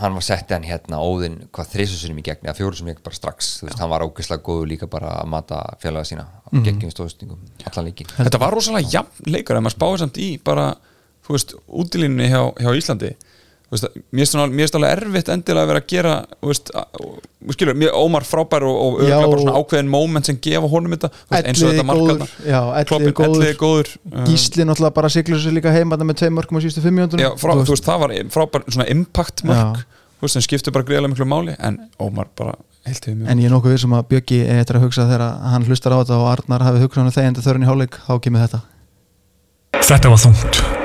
hann var settið hann hérna óðinn hvað þrísusunum í gegn, eða fjórusunum gegn bara strax þú veist, hann var ógeðslega góður líka bara að mata félaga sína á Mhm. geggjum stóðstingum allan líkin Þetta var rosalega jafn leikur veist, mér finnst alveg erfitt endilega að vera að gera þú veist, að- og skilur, mér, Ómar frábær og, og Já, bara svona ákveðin moment sem gefa honum þetta. Þú veist, eins og þetta mark góður, þarna. já, Elliði Kloppinn, góður. Elliði góður. uh, Gísli náttúrulega bara siglur sér líka heim með tvei mörgum á síðustu fimm mjóndunum já, frá, þú veist, það var frábær svona impact mark Já. þú veist, sem skiptir bara greiðlega miklu máli en Ómar bara heilt hefur mjög en ég er nokkuð vissum að Bjöggi eftir að hugsa þegar hann hlustar á þetta og Arnar hafi hugsað hann þegar þörun í hálfleik þá kemur þetta. Þetta var þungt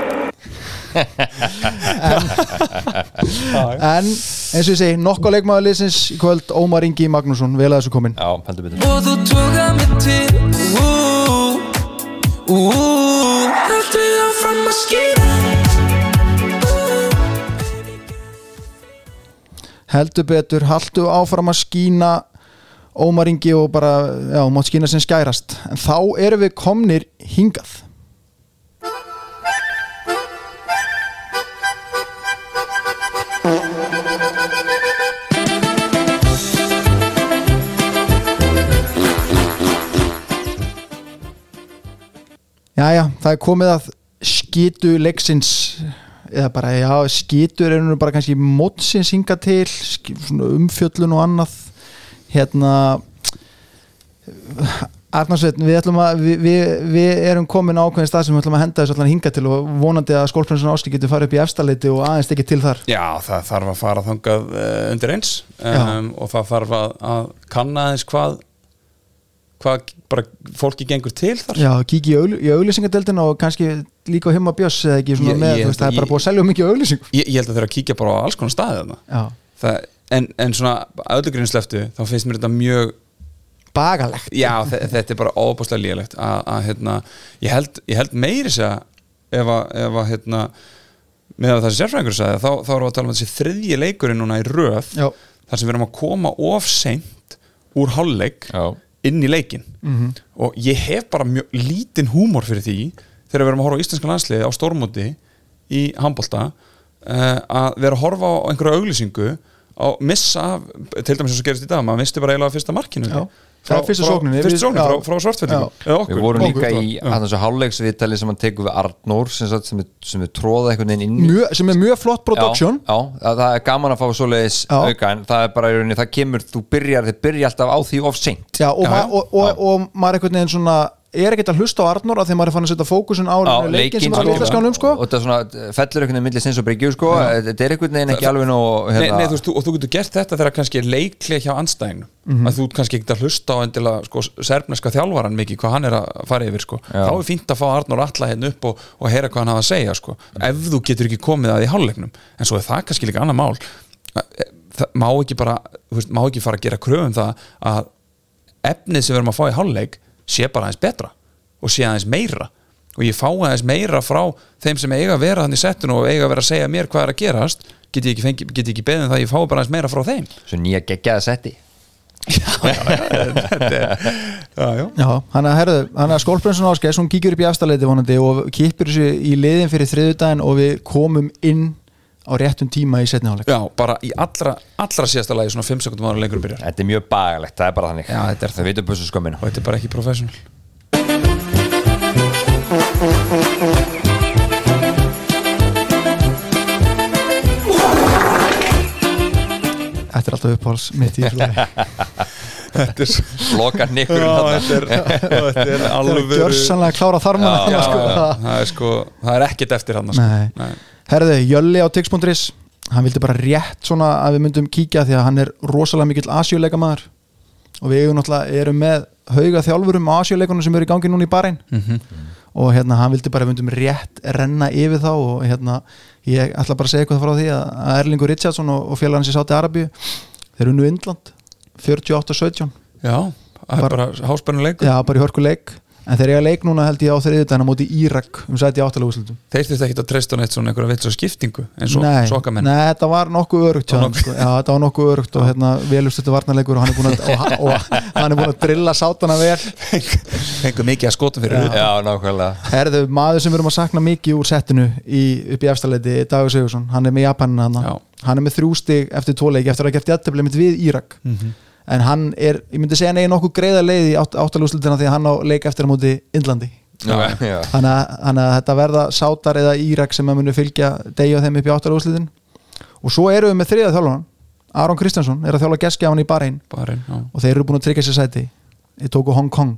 en eins og ég segi, nokkuð leikmaður liðsins í kvöld Ómar Ingi Magnússon, vel að þessu komin Já, heldur betur. Og þú tóka mig til Ú, ú, Haltu áfram að skýra heldur betur, haltu áfram að skína Ómar Ingi og bara, já, mátt skína sem skærast. En þá erum við komnir hingað Jæja, það er komið að skitu leiksins eða bara, já, skitur er nú bara kannski mótsins hinga til umfjöllun og annað. Hérna Arnarsveit, við ætlum að við, við, við erum komin ákveðin stað sem við ætlum að henda þessu allan hinga til og vonandi að skólprinsun Áski getur farið upp í efstaleiti og aðeins ekki til þar. Já, það þarf að fara þangað uh, undir eins um, og það þarf að, að kanna aðeins hvað hvað bara fólki gengur til þar? Já, kíkja í, augl, í auglýsingadeldina og kannski líka á himma bjöss eða ekki svona Ég- með, ég veist, það er bara búið að selja mikið auglýsingum. Ég, ég held að þeirra að kíkja bara á alls konar staði þarna. Já, það, en, en svona öllugrinnsleftu þá finnst mér þetta mjög bagalegt. Já, þe- þetta er bara óbúslega líðalegt að, að hérna, ég held, ég held meiri sér ef að, ef að hérna, með að þessi sérfræðingur sagði þá, þá erum við að tala um þessi þriðji leikurinn núna í röð Já. þar sem við erum að koma of seint úr hálfleik Já. Inn í leikin og ég hef bara mjög lítinn húmor fyrir því þegar við erum að horfa á íslenska landsliði á stórmóti í handbolta uh, að vera að horfa á einhverja auglýsingu og missa til dæmis eins og gerist í dag maður misti bara eiginlega fyrsta markinu. Já. Það er fyrsta sókninni frá, frá Já. Eða okkur. Við vorum líka Okkur, í þessu hálfleiksviðtali sem hann tekur við Arnór sem, sagt, sem, er, sem er tróða einhvern veginn inn í Mjö, sem er mjög flott production. Já, já, að það er gaman að fá svoleiðis auka en það er bara í rauninni, það kemur þú byrjar, þið byrja alltaf á því of seint. Já, og, Já, ma já. og, og, og, maður einhvern veginn svona er ekkert að hlusta á Arnór að því maður er fann að setja fókusin á leikin sem leikinn, er að lita skánum sko. og það svona fellur einhvern veginn milli sinns og bryggju sko, þetta er einhvern veginn ekki alveg nú Nei, hérna, nei, þú og þú getur gert þetta þegar kannski er leikli hjá anstæðinu Mhm. að þú kannski getur að hlusta á endilega sko, serfneska þjálfaran mikið hvað hann er að fara yfir sko. Já. þá er fínt að fá Arnór alla hérna upp og, og heyra hvað hann hafa að segja sko. ef þú getur ekki komið að því hálfleiknum en svo er það kannski líka annað mál það má ekki bara veist, má ekki fara að gera kröfum það að efnið sem við erum að fá í hálfleik sé bara aðeins betra og sé aðeins meira. Og ég fá aðeins meira frá þeim sem eiga að vera þannig settun og eiga að vera að segja mér hvað er að gerast. Get ég ekki, fengi, get ég ekki beðin það að ég fá bara aðeins meira frá þeim. Svo nýja geggjaða setti. [laughs] Já, já. Já, hann að herðu, hann að skólprinsun áskæðs hún kíkjur upp í afstaleiti vonandi og kýpur þessu í liðin fyrir þriðudaginn og við komum inn á réttum tíma í setni áleik já, bara í allra, allra síðasta lagi svona 5 sekundum ára lengur byrjar. Þetta er mjög bagalegt, það er bara þannig. Já, þetta er það. veitum bussu skömminu og þetta er bara ekki professional. Þetta er alltaf uppáhalds mitt í þessu lagi. [laughs] er loka nikkur Já, þetta er, [laughs] þetta er alveg Gjörsanlega klára þarma já, sko, já, það- það er sko það er ekkert eftir hann sko. Nei. Herðu, Jölli á Tix.is hann vildi bara rétt svona að við myndum kíkja því að hann er rosalega mikill asjuleika maður og við erum með hauga þjálfurum á asjuleikunum sem eru í gangi núna í barinn Mhm. og hérna hann vildi bara við myndum rétt renna yfir þá og hérna ég ætla bara að segja eitthvað frá því að Erlingur Richardson og, og félagarnir sem sátti Arabíu þeir unnu Indland 48-17 já, það er bara háspennuleikur já bara í hörku leik en þeir eiga leik núna held ég á þriðudaginn á móti Írak um sæti áttalega úrslutum þeir þurftu ekki að treysta neitt svona einhverja vits og skiptingu eins og Nei, sokkamenn nei, þetta var nokkuð örugt hann, sko. Já, þetta var nokkuð örugt og hérna, velust þetta varnarleikur og hann er búin að, og, og, hann er búin að drilla sátana vel. [laughs] Fengur mikið að skotum fyrir já, nákvæmlega. Herðu, maður sem við erum að sakna mikið úr settinu í, upp í efstaleiti, Dagur Sigursson hann er með Japanin hann Já. hann er með þrjú stig eftir tóleiki eftir að gert jættefli mitt við Írak. Mhm. En hann er, ég myndi segja hann eigi nokkuð greiða leið í átt, áttalúslutina því að hann á leik eftir á móti já. þannig að, þetta verða sátar eða Írak sem að munu fylgja degja þeim upp í áttalúslutin og svo erum við með þriða þjálfan Aron Kristjánsson er að þjálfa geskjafan í Bahrein og þeir eru búin að tryggja sér sæti. Þeir tóku Hong Kong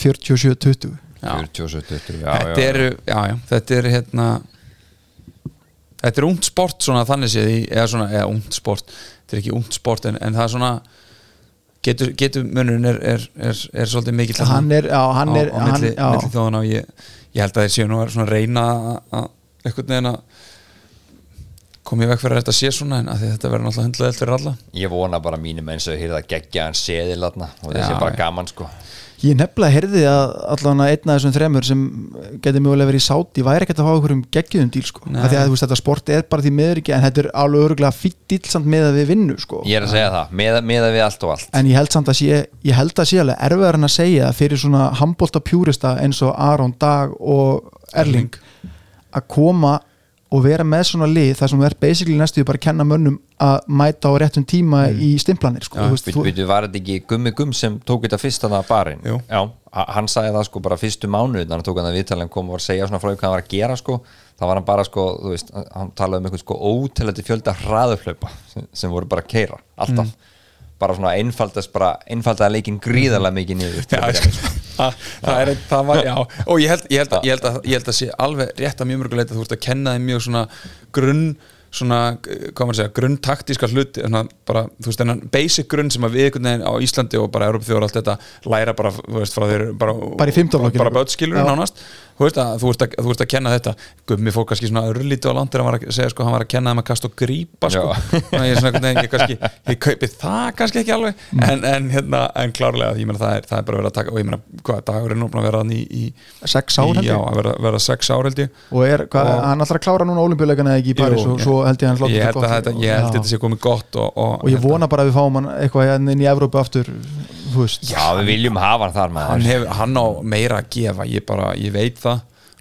47-20 Já. 47-20 já, þetta eru, já, já, þetta er hérna þetta er ungt sport svona þannig séð í, eða svona, eða ungt sport þetta er ekki ungt sport en, en það er svona getur, getur munurinn er, er, er, er svolítið mikill þarna hann er, já, hann á, er á milli, hann, milli já, þjóðana og ég, ég held að þeir séu nú að svona reyna að- að einhvern veginn að koma í veg fyrir að þetta sé svona en að því þetta verður náttúrulega hundlega fyrir alla. Ég vona bara mínum eins og hýrða geggja hann seðil og þessi bara já. gaman sko ég nefnilega heyrði að allavega einn af þessum þremur sem geti mögulega verið í sáti væri ekkert að fá einhverjum geggjum díl sko. Að þú veist þetta sport er bara því miður ekki en þetta er alveg örgulega fýtt díl samt með að við vinnu sko. ég er að segja það, með, með við allt og allt en ég held samt að sé ég held að sé alveg erfiðar en að segja fyrir svona handbólta pjúrista eins og Aron Dag og Erling að koma og vera með svona lið þar sem þú er basically næstu bara að kenna mönnum að mæta á réttum tíma í stimplanir sko. Þú- býtu, var þetta ekki Gummi Gumm sem tók þetta fyrst að það barinn? Jú. Já, ha- hann sagði það sko bara fyrstu mánuð þannig að tók hann að viðtalinn kom og var að segja svona frá hvað hann var að gera sko. Þá var hann bara sko, þú veist, hann talaði um eitthvað sko ótelandi fjölda hraðuflaupa sem, sem voru bara að keira, alltaf. Bara svona einfaldast, bara einfaldaði leikin gríðarlega mikið niður að það, er það var, já, og ég held, ég held, að, ég held að ég held að sé alveg rétt að mjög mörguleita þú ert að kenna þeim mjög svona grunn svona, hvað maður segja, grunn taktíska hluti, bara, þú veist, þennan basic grunn sem að við einhvern veginn á Íslandi og bara Európa þjóður allt þetta læra bara, þú veist, frá þér bara, Bara bara bötskilur nánast. Þú veist að þú ert að, þú ert að kenna þetta. Gummi fór kannski svona örlítið á landir hann var að segja sko, hann var að kenna þeim að kasta og grípa sko. Þannig að ég, er svona, einhvern veginn, ég, kannski, ég kaupi það kannski ekki alveg. En, en, hérna, en klárlega, ég meina það er, það er bara verið að taka og ég meina, hvað, dagur er nú búin að vera í, í, sex ár í held ég. að vera, vera sex ár held ég. Og er, hvað, Og- hann að klára núna olimpíuleikana eða ekki í Paris og svo held ég að hann ég hlátt held að þetta, ég held að þetta sé komið gott og, og, og ég vona bara að við fáum hann eitthvað hérna inn í Evrópu aftur Já, við viljum hafa hann þar hann, hef, hann á meira að gefa ég bara, ég veit það.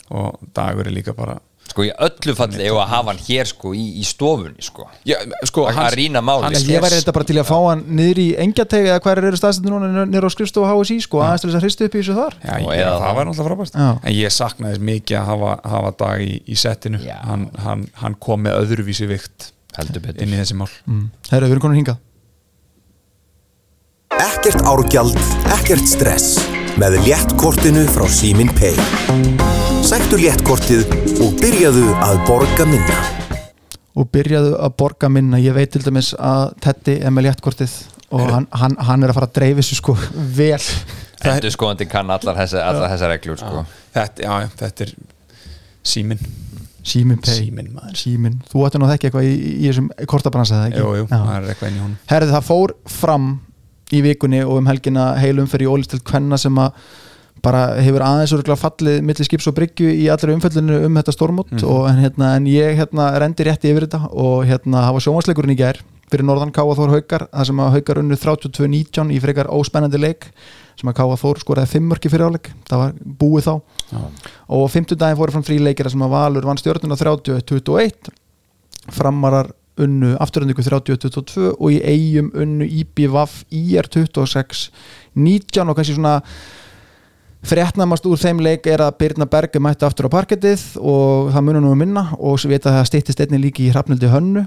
Og dagur er líka bara sko í öllu falli ef að hafa hann hér sko í, í stofunni sko. Já, sko, Að- að hans- rýna málið. hann En er- ég væri þetta bara til að fá hann niður í engjategi eða hver eru staðstundir núna niður á skrifstofu HSI sko, aðeins til þess að hristu upp í þessu þar. Já, Og ég, eða það það. var náttúrulega frábært. En ég saknaði mikið að hafa, hafa dag í, í settinu. Já. hann, hann, hann kom með öðruvísi vikt inn í þessi mál. Herra, við erum konar hingað. Ekkert árgjald, ekkert stress. Með léttkortinu frá Símin Pay. Sættu léttkortið og byrjaðu að borga minna. og byrjaðu að borga minna. Ég veit til dæmis að Teddy er með léttkortið og hann, hann, hann er að fara að dreifi þessu sko vel. Endur skoðandi kann allar þessa, allar þessa reglur sko. Þetta, já, þetta er símin Símin Pay. Síminn, maður. Símin. þú ætti nú að þekki eitthvað í, í, í þessum kortabransa eða ekki? Jú, jú, Já. það er eitthvað inn í hún Herði, það fór fram í vikunni og um helgina heilum fyrir ólistelt kvenna sem að bara hefur aðeins örgulega fallið milli skips og bryggju í allri umfellinu um þetta stormót og en, hérna, en ég hérna rendi rétti yfir þetta og hérna hafa sjónvarsleikurinn í gær fyrir norðan Káa Þór Haukar það sem að Haukar unnu 32-19 í frekar óspennandi leik sem að Káa Þór skoraði fimmörki fyrir áleik það var búið þá. Já. og fimmtudaginn fóru fram þrý leikir þar sem að Valur vann stjórnuna 30-21 framarar unnu afturöndingu 30-22 og í eigum unnu IBVF IR 26-19 og kannski svona fréttnamast úr þeim leik er að Birna Berge mætti aftur á parkettið og það munur nú um minna og svo veit að það stýttist einnig líki í hrafnildi hönnu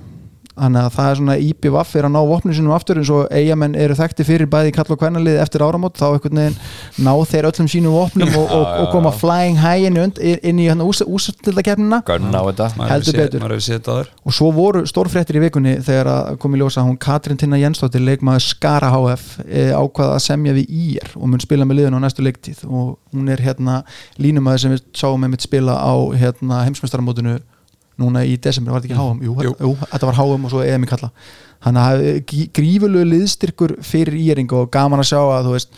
þannig að það er svona IBVF er að ná vopnum sinum aftur eins og eigamenn eru þekkti fyrir bæði kall og kvænalið eftir áramót þá einhvern veginn ná þeir öllum sínum vopnum og, og, og koma flying high inn, í- inn í hérna Maður Heldur betur. og svo voru stórfréttir í vikunni þegar að kom í ljósa að hún Katrin Tinna Jensdóttir leikmaður Skara HF e, ákvaða að semja við IR og mun spila með liðun á næstu leiktíð. Og hún er hérna línumæður sem við sáum einmitt spila á hérna, heimsmeistaramótinu núna í desember, var þetta ekki HM? Jú, Jú. jú. þetta var HM og svo EM í kalla þannig að grífulegu liðstyrkur fyrir íring og gaman að sjá að þú veist,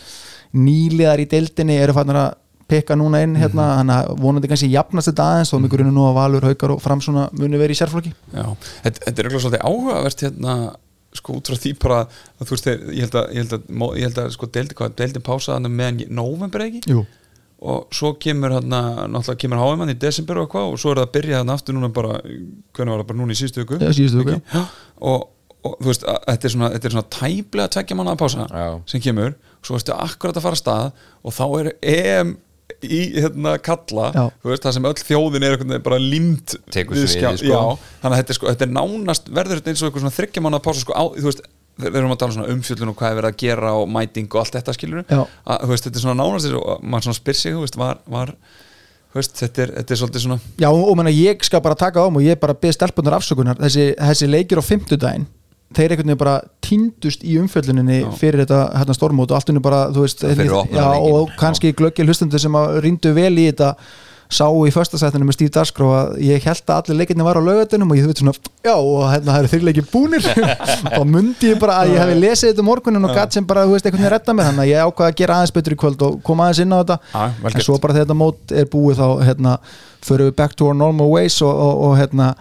nýliðar í deildinni eru fannir að pekka núna inn hérna, þannig að vonandi kannski jafnast þetta aðeins þó mig grunni nú að Valur, Haukar og Framsuna muni verið í sérflokki Já, þetta, þetta er eitthvað svolítið áhugavert hérna sko út frá því bara að þú veist ég held að, ég held að, ég held að sko deildi, hvað, deildi pásaðan meðan november ekki Jú, og svo kemur hérna, náttúrulega kemur háimann í desember og hvað og svo er það að byrja hérna aftur núna bara, hvernig var það bara núna í síðustu viku Já, síðustu viku, Ekki? og, og þú veist, að, þetta er svona, þetta er svona tæplega tvekja manna að pása Já. sem kemur, svo veistu akkurat að fara að stað og þá er EM í hérna kalla Já. þú veist, það sem öll þjóðin er bara limt Tekur við sko. já, þannig að þetta er, sko, þetta er nánast verður þetta eins og eitthvað svona þryggja manna að pása sko, á, þú veist, við erum að tala um svona umfjöllun og hvað er verið að gera og mæting og allt þetta skilur að, veist, þetta er svona nánast og maður svona spyr sig, veist, var, var veist, þetta er, þetta er svolítið svona Já, og menna, ég skal bara taka á mig og ég bara beð stelpunar afsökunar. Þessi, þessi leikir á fimmtudaginn þeir einhvern veginn bara týndust í umfjölluninni Já. fyrir þetta hérna, stormót og allt unni bara, þú veist, já, og kannski glöggil hlustundur sem að rýndu vel í þetta sá í föstasættinu með Steve Dasgró að ég held að allir leikinni var á laugatunum og ég veit svona, já, og hérna það eru þrjuleiki búnir. [laughs] Og mundi ég bara að ég hefði lesið þetta um morgunin og gatt sem bara, þú veist, einhvern veginn redda mér. Þannig að ég ákvaða að gera aðeins betur í kvöld og koma aðeins inn á þetta. Vel en svo bara þegar þetta mót er búið þá hérna, förum við back to our normal ways og, og, og hérna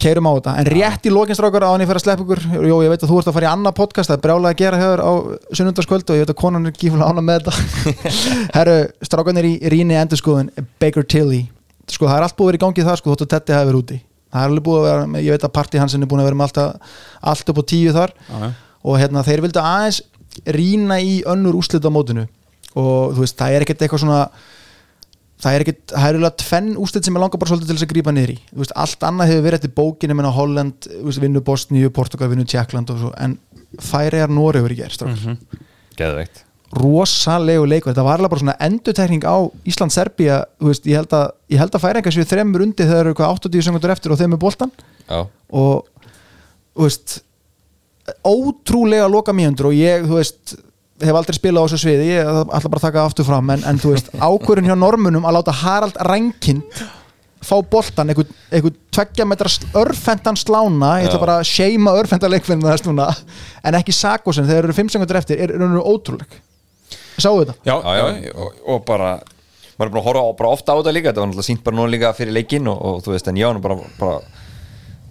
keirum á þetta, en rétt í lokinstrákar á hann ég fyrir að sleppa ykkur, jó ég veit að þú ert að fara í annað podcast, það er brjálega að gera hefur á sunnundaskvöld og ég veit að konan er gífulega ána með þetta. [laughs] Herru, strákanir í rýni endurskoðun Baker Tilly, sko það er allt búið að vera í gangi það sko, þóttu Tetti hafi verið úti. Það er alveg búið að vera, ég veit að party hans er búin að vera með allt, allt upp á tíu þar. Já. og hérna þeir vildu aðeins rýna í önnur úrslit á mótinu. Og þú veist, það er ekkert eitthvað svona það er ekkert, það er eiginlega tvenn úrslit sem er langar bara svolítið til þess að grípa niður í. Veist, allt annað hefur verið eftir bókinu menn á Holland, vinnu Bosníu, Portugal vinnu Tjekkland og svo, en færiðar Noregur í gerst, mm Geðveikt. Rosalegu leikur, þetta var alveg bara svona endutekning á veist, ég held að ég að færingar séu þremur undir þegar eru eitthvað 80 sekundur eftir og þeim er boltan Já, og þú veist ótrúlega loka mínundur og ég, þú veist hef aldrei spilað á þessu sviði, ég ætla bara að taka það aftur fram en, en þú veist, ákvörðin hjá normunum að láta Harald Rænkind fá boltan, einhver, einhver tveggja metra örfendan slána, ég ætla Já. bara að seima örfenda leikfinna þess núna en ekki Sakosen, þegar eru fimm sekundur eftir er, er, er ótrúleg sáu þetta? já, Já, já, já. Og, og bara maður er búin að horfa bara ofta á þetta líka þetta var náttúrulega sínt bara núna líka fyrir leikinn og, og þú veist, en ég var nú bara, bara,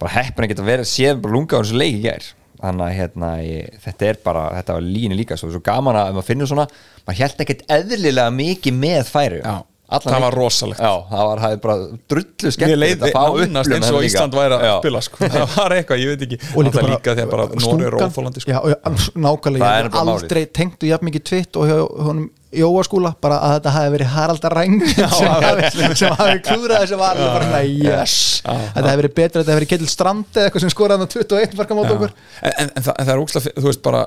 bara heppin að geta verið séð bara lunga á þessu leik í gær þannig að hérna, ég, þetta er bara þetta var línu líka, svo, svo gaman að ef maður finnur svona maður held ekkert eðlilega mikið með færi. Já. Það var leikinn. rosalegt. Já, það var hæði bara drullu skemmt leið nánast eins og Ísland væri að spila sko. það var eitthvað, ég veit ekki. Og líka, líka þegar bara Nóri er óþólandi sko. já, já, nákvæmlega, ég hef aldrei tengdu jafn mikið tvitt og hjá honum Jóa skúla bara að þetta hafi verið Haraldar Ræng [laughs] sem hafi, [laughs] sem hafi klúðrað þessi var bara svona, yes. þetta hafi verið betra, þetta hafi verið Ketil Strandi eða eitthvað sem skoraði hann á 21 marka mót okkur. En, en, en, það, er ógslag, þú veist bara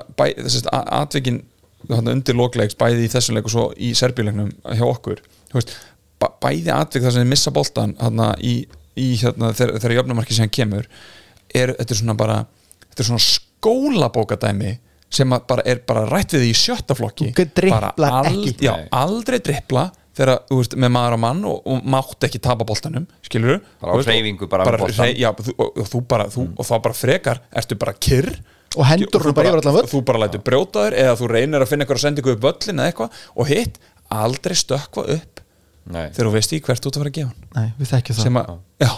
atvikin undir lokleiks bæði í þessum leik og svo í serbíleiknum hjá okkur bæði atvik þar sem þið missa boltan þarna í, í hérna, þegar, jöfnumarki sem kemur er, þetta er svona bara þetta er svona skólabókadæmi sem bara er bara rætt við því í sjötta flokki. Þú Bara ekki. já, aldrei drippla þegar þú veist, með maður og mann og, og mátt ekki tapa boltanum skilur Bara á hreyfingu bara boltann. hrey, já, þú, og, og, þú bara, þú, og þá bara frekar ertu bara kyrr. Og hendur þú bara yfir allan völl. þú bara lætur brjóta þér eða þú reynir að finna eitthvað að senda ykkur upp völlin eða eitthvað og hitt aldrei stökkva upp Nei, þegar þú veist í hvert þú ert að fara að gefa hann Nei, við þekkjum það, sem að, já,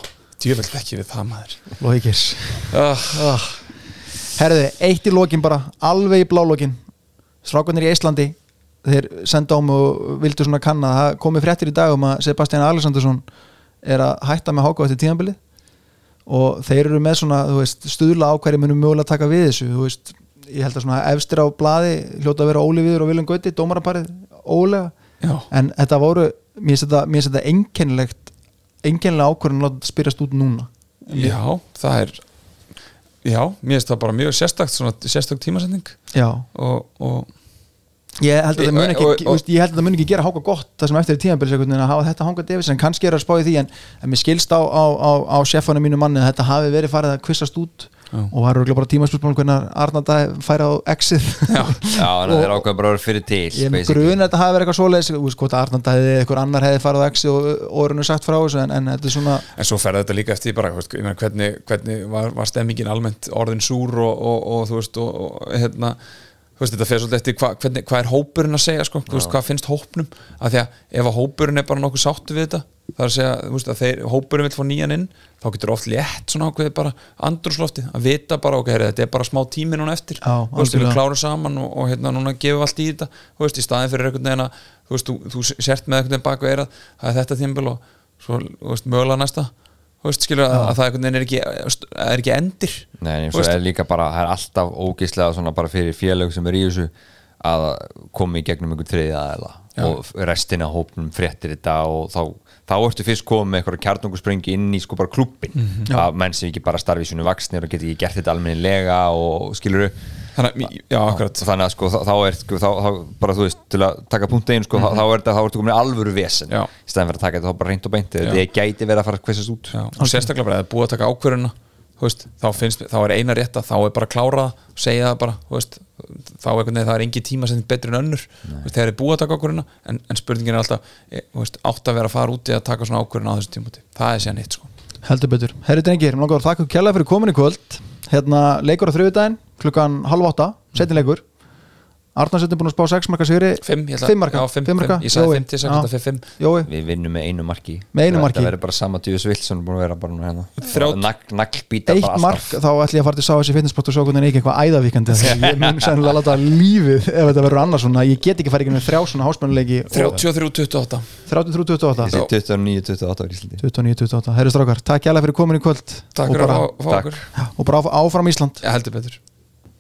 djöfell ekki við það maður. Lóðikis uh, oh. Herði, eitt í lokin bara alveg í blálókin Strákunir í Íslandi þeir senda á mig og vildu svona kanna. Það komið fréttir í dag um að Sebastian Alexandersson er að hætta með háka eftir tíðanbilið og þeir eru með svona þú veist, stuðla á hverju munum mögulega taka við þessu. Þú veist, ég held að svona efstir á blaði hljóta að vera Óli Viður og Viljum Gauti dómaraparið ólega. Já. en þetta voru, mér finnst þetta, þetta einkennilegt einkennilega ákvörðin að þetta spyrast út núna. Já, það er já, mér finnst það bara mjög sérstakt svona sérstakt tímasending Já, og, og Ég held að það mun ekki, Og- og- ég held að það mun ekki gera háka gott það sem eftir tíðanbils að hafa þetta hanga Davis en kannski er að spá í því en, en mér skilst á, á, á, á sjefanum mínu manni að þetta hafi verið farið að kvissast út Já. og það eru örugglega bara tímaspilsmál hvernig Arnanda færi á exið. Já, já, þannig að þeir [laughs] ákveða bara að vera fyrir til ég er grun að þetta hafi verið eitthvað svoleiðis þú veist hvort að Arnanda hefði eitthvað annar hefði farið á exið og orðinu sagt frá þessu en, en þetta er svona en svo ferði þetta líka eftir bara, þú veist, ég meina, hvernig, hvernig var, var stemmingin almennt orðin súr og, og, og þú veist, og, og hérna veist, þetta fer svolítið eftir hva, hvernig, hvað er hópurinn að segja, sko, veist, hvað finnst hópnum? Af því að ef að hópurinn er bara nokkuð sáttu við þetta það er að segja, veist, að þeir, hópurinn vil fá nýjan inn, þá getur oft létt svona ákveðið bara andrúslofti, að vita bara ok, heyri, þetta er bara smá tími núna eftir. Já, við klárum saman og, og hérna núna gefum allt í þetta, í staðin fyrir einhvern veginn að, þú þú, þú sért með einhvern veginn bak við eirað, það er þetta tímbil og svo, mögulega næsta þú veist, skilur að, að það einhvern veginn er ekki er ekki endir. Nei, svo veist- er líka bara, það er alltaf ógeðslega svona bara fyrir félög sem er í þessu að koma í gegnum einhvern þriðið aðeila og restina hópnum fréttir þetta og þá, þá ertu fyrst komið með eitthvað kjarnungusprengi inn í sko bara klubbin Mhm. að menn sem ekki bara starfi í svona vaksnir og geti ekki gert þetta almennilega og skilur þannig, að- já, akkurat. þannig að sko þá, er sko, þá, þá bara þú veist til að taka punkt einn sko, þá, þá er þetta þá ertu komin í alvöru vesen. Já. í staðan fyrir að taka þetta þá bara reynd og beint þetta gæti verið að fara að kvessast út. Já, og sérstaklega bara að það er búið að taka ákvörðuna þú veist, þá, finnst, þá er eina rétta þá er bara að klára það, segja það bara veist, þá er einhvern veginn, það er engi tíma sem betri en önnur, veist, þegar er búið að taka ákvörðuna en, en spurningin er alltaf e, átt að vera að fara úti að taka svona ákvörðuna á þessu tímúti, það er sér neitt sko. Heldur betur. Herri drengir, mér langar að þakka kjærlega fyrir komin í kvöld hérna leikur á þriðudaginn klukkan halv átta, setin leikur Arnarsson er búin að spá 6 marka sigri? Fimm, ég ætla- 5 marka, marka? ég sagði Jói. 5 til 6, Já. þetta fyrir 5 Jói, við vinnum með einu marki. Með einu Það- marki. það verður bara sama Djúðis Vilsson búin að vera bara núna hérna. Þrjá- Nagl- naglbíta eitt bara mark þá ætlum ég að fara til sá þessi fitnessport og sjá hvernig ekki eitthvað æðavíkandi. [laughs] Ég mun sennilega láta lífið ef þetta verður annars svona, ég get ekki farið ekki með þrjá svona háspennuleiki 33-28 33-28 Ég sé 29-28 í Íslandi. 29-28, herri strákar, takk kjærlega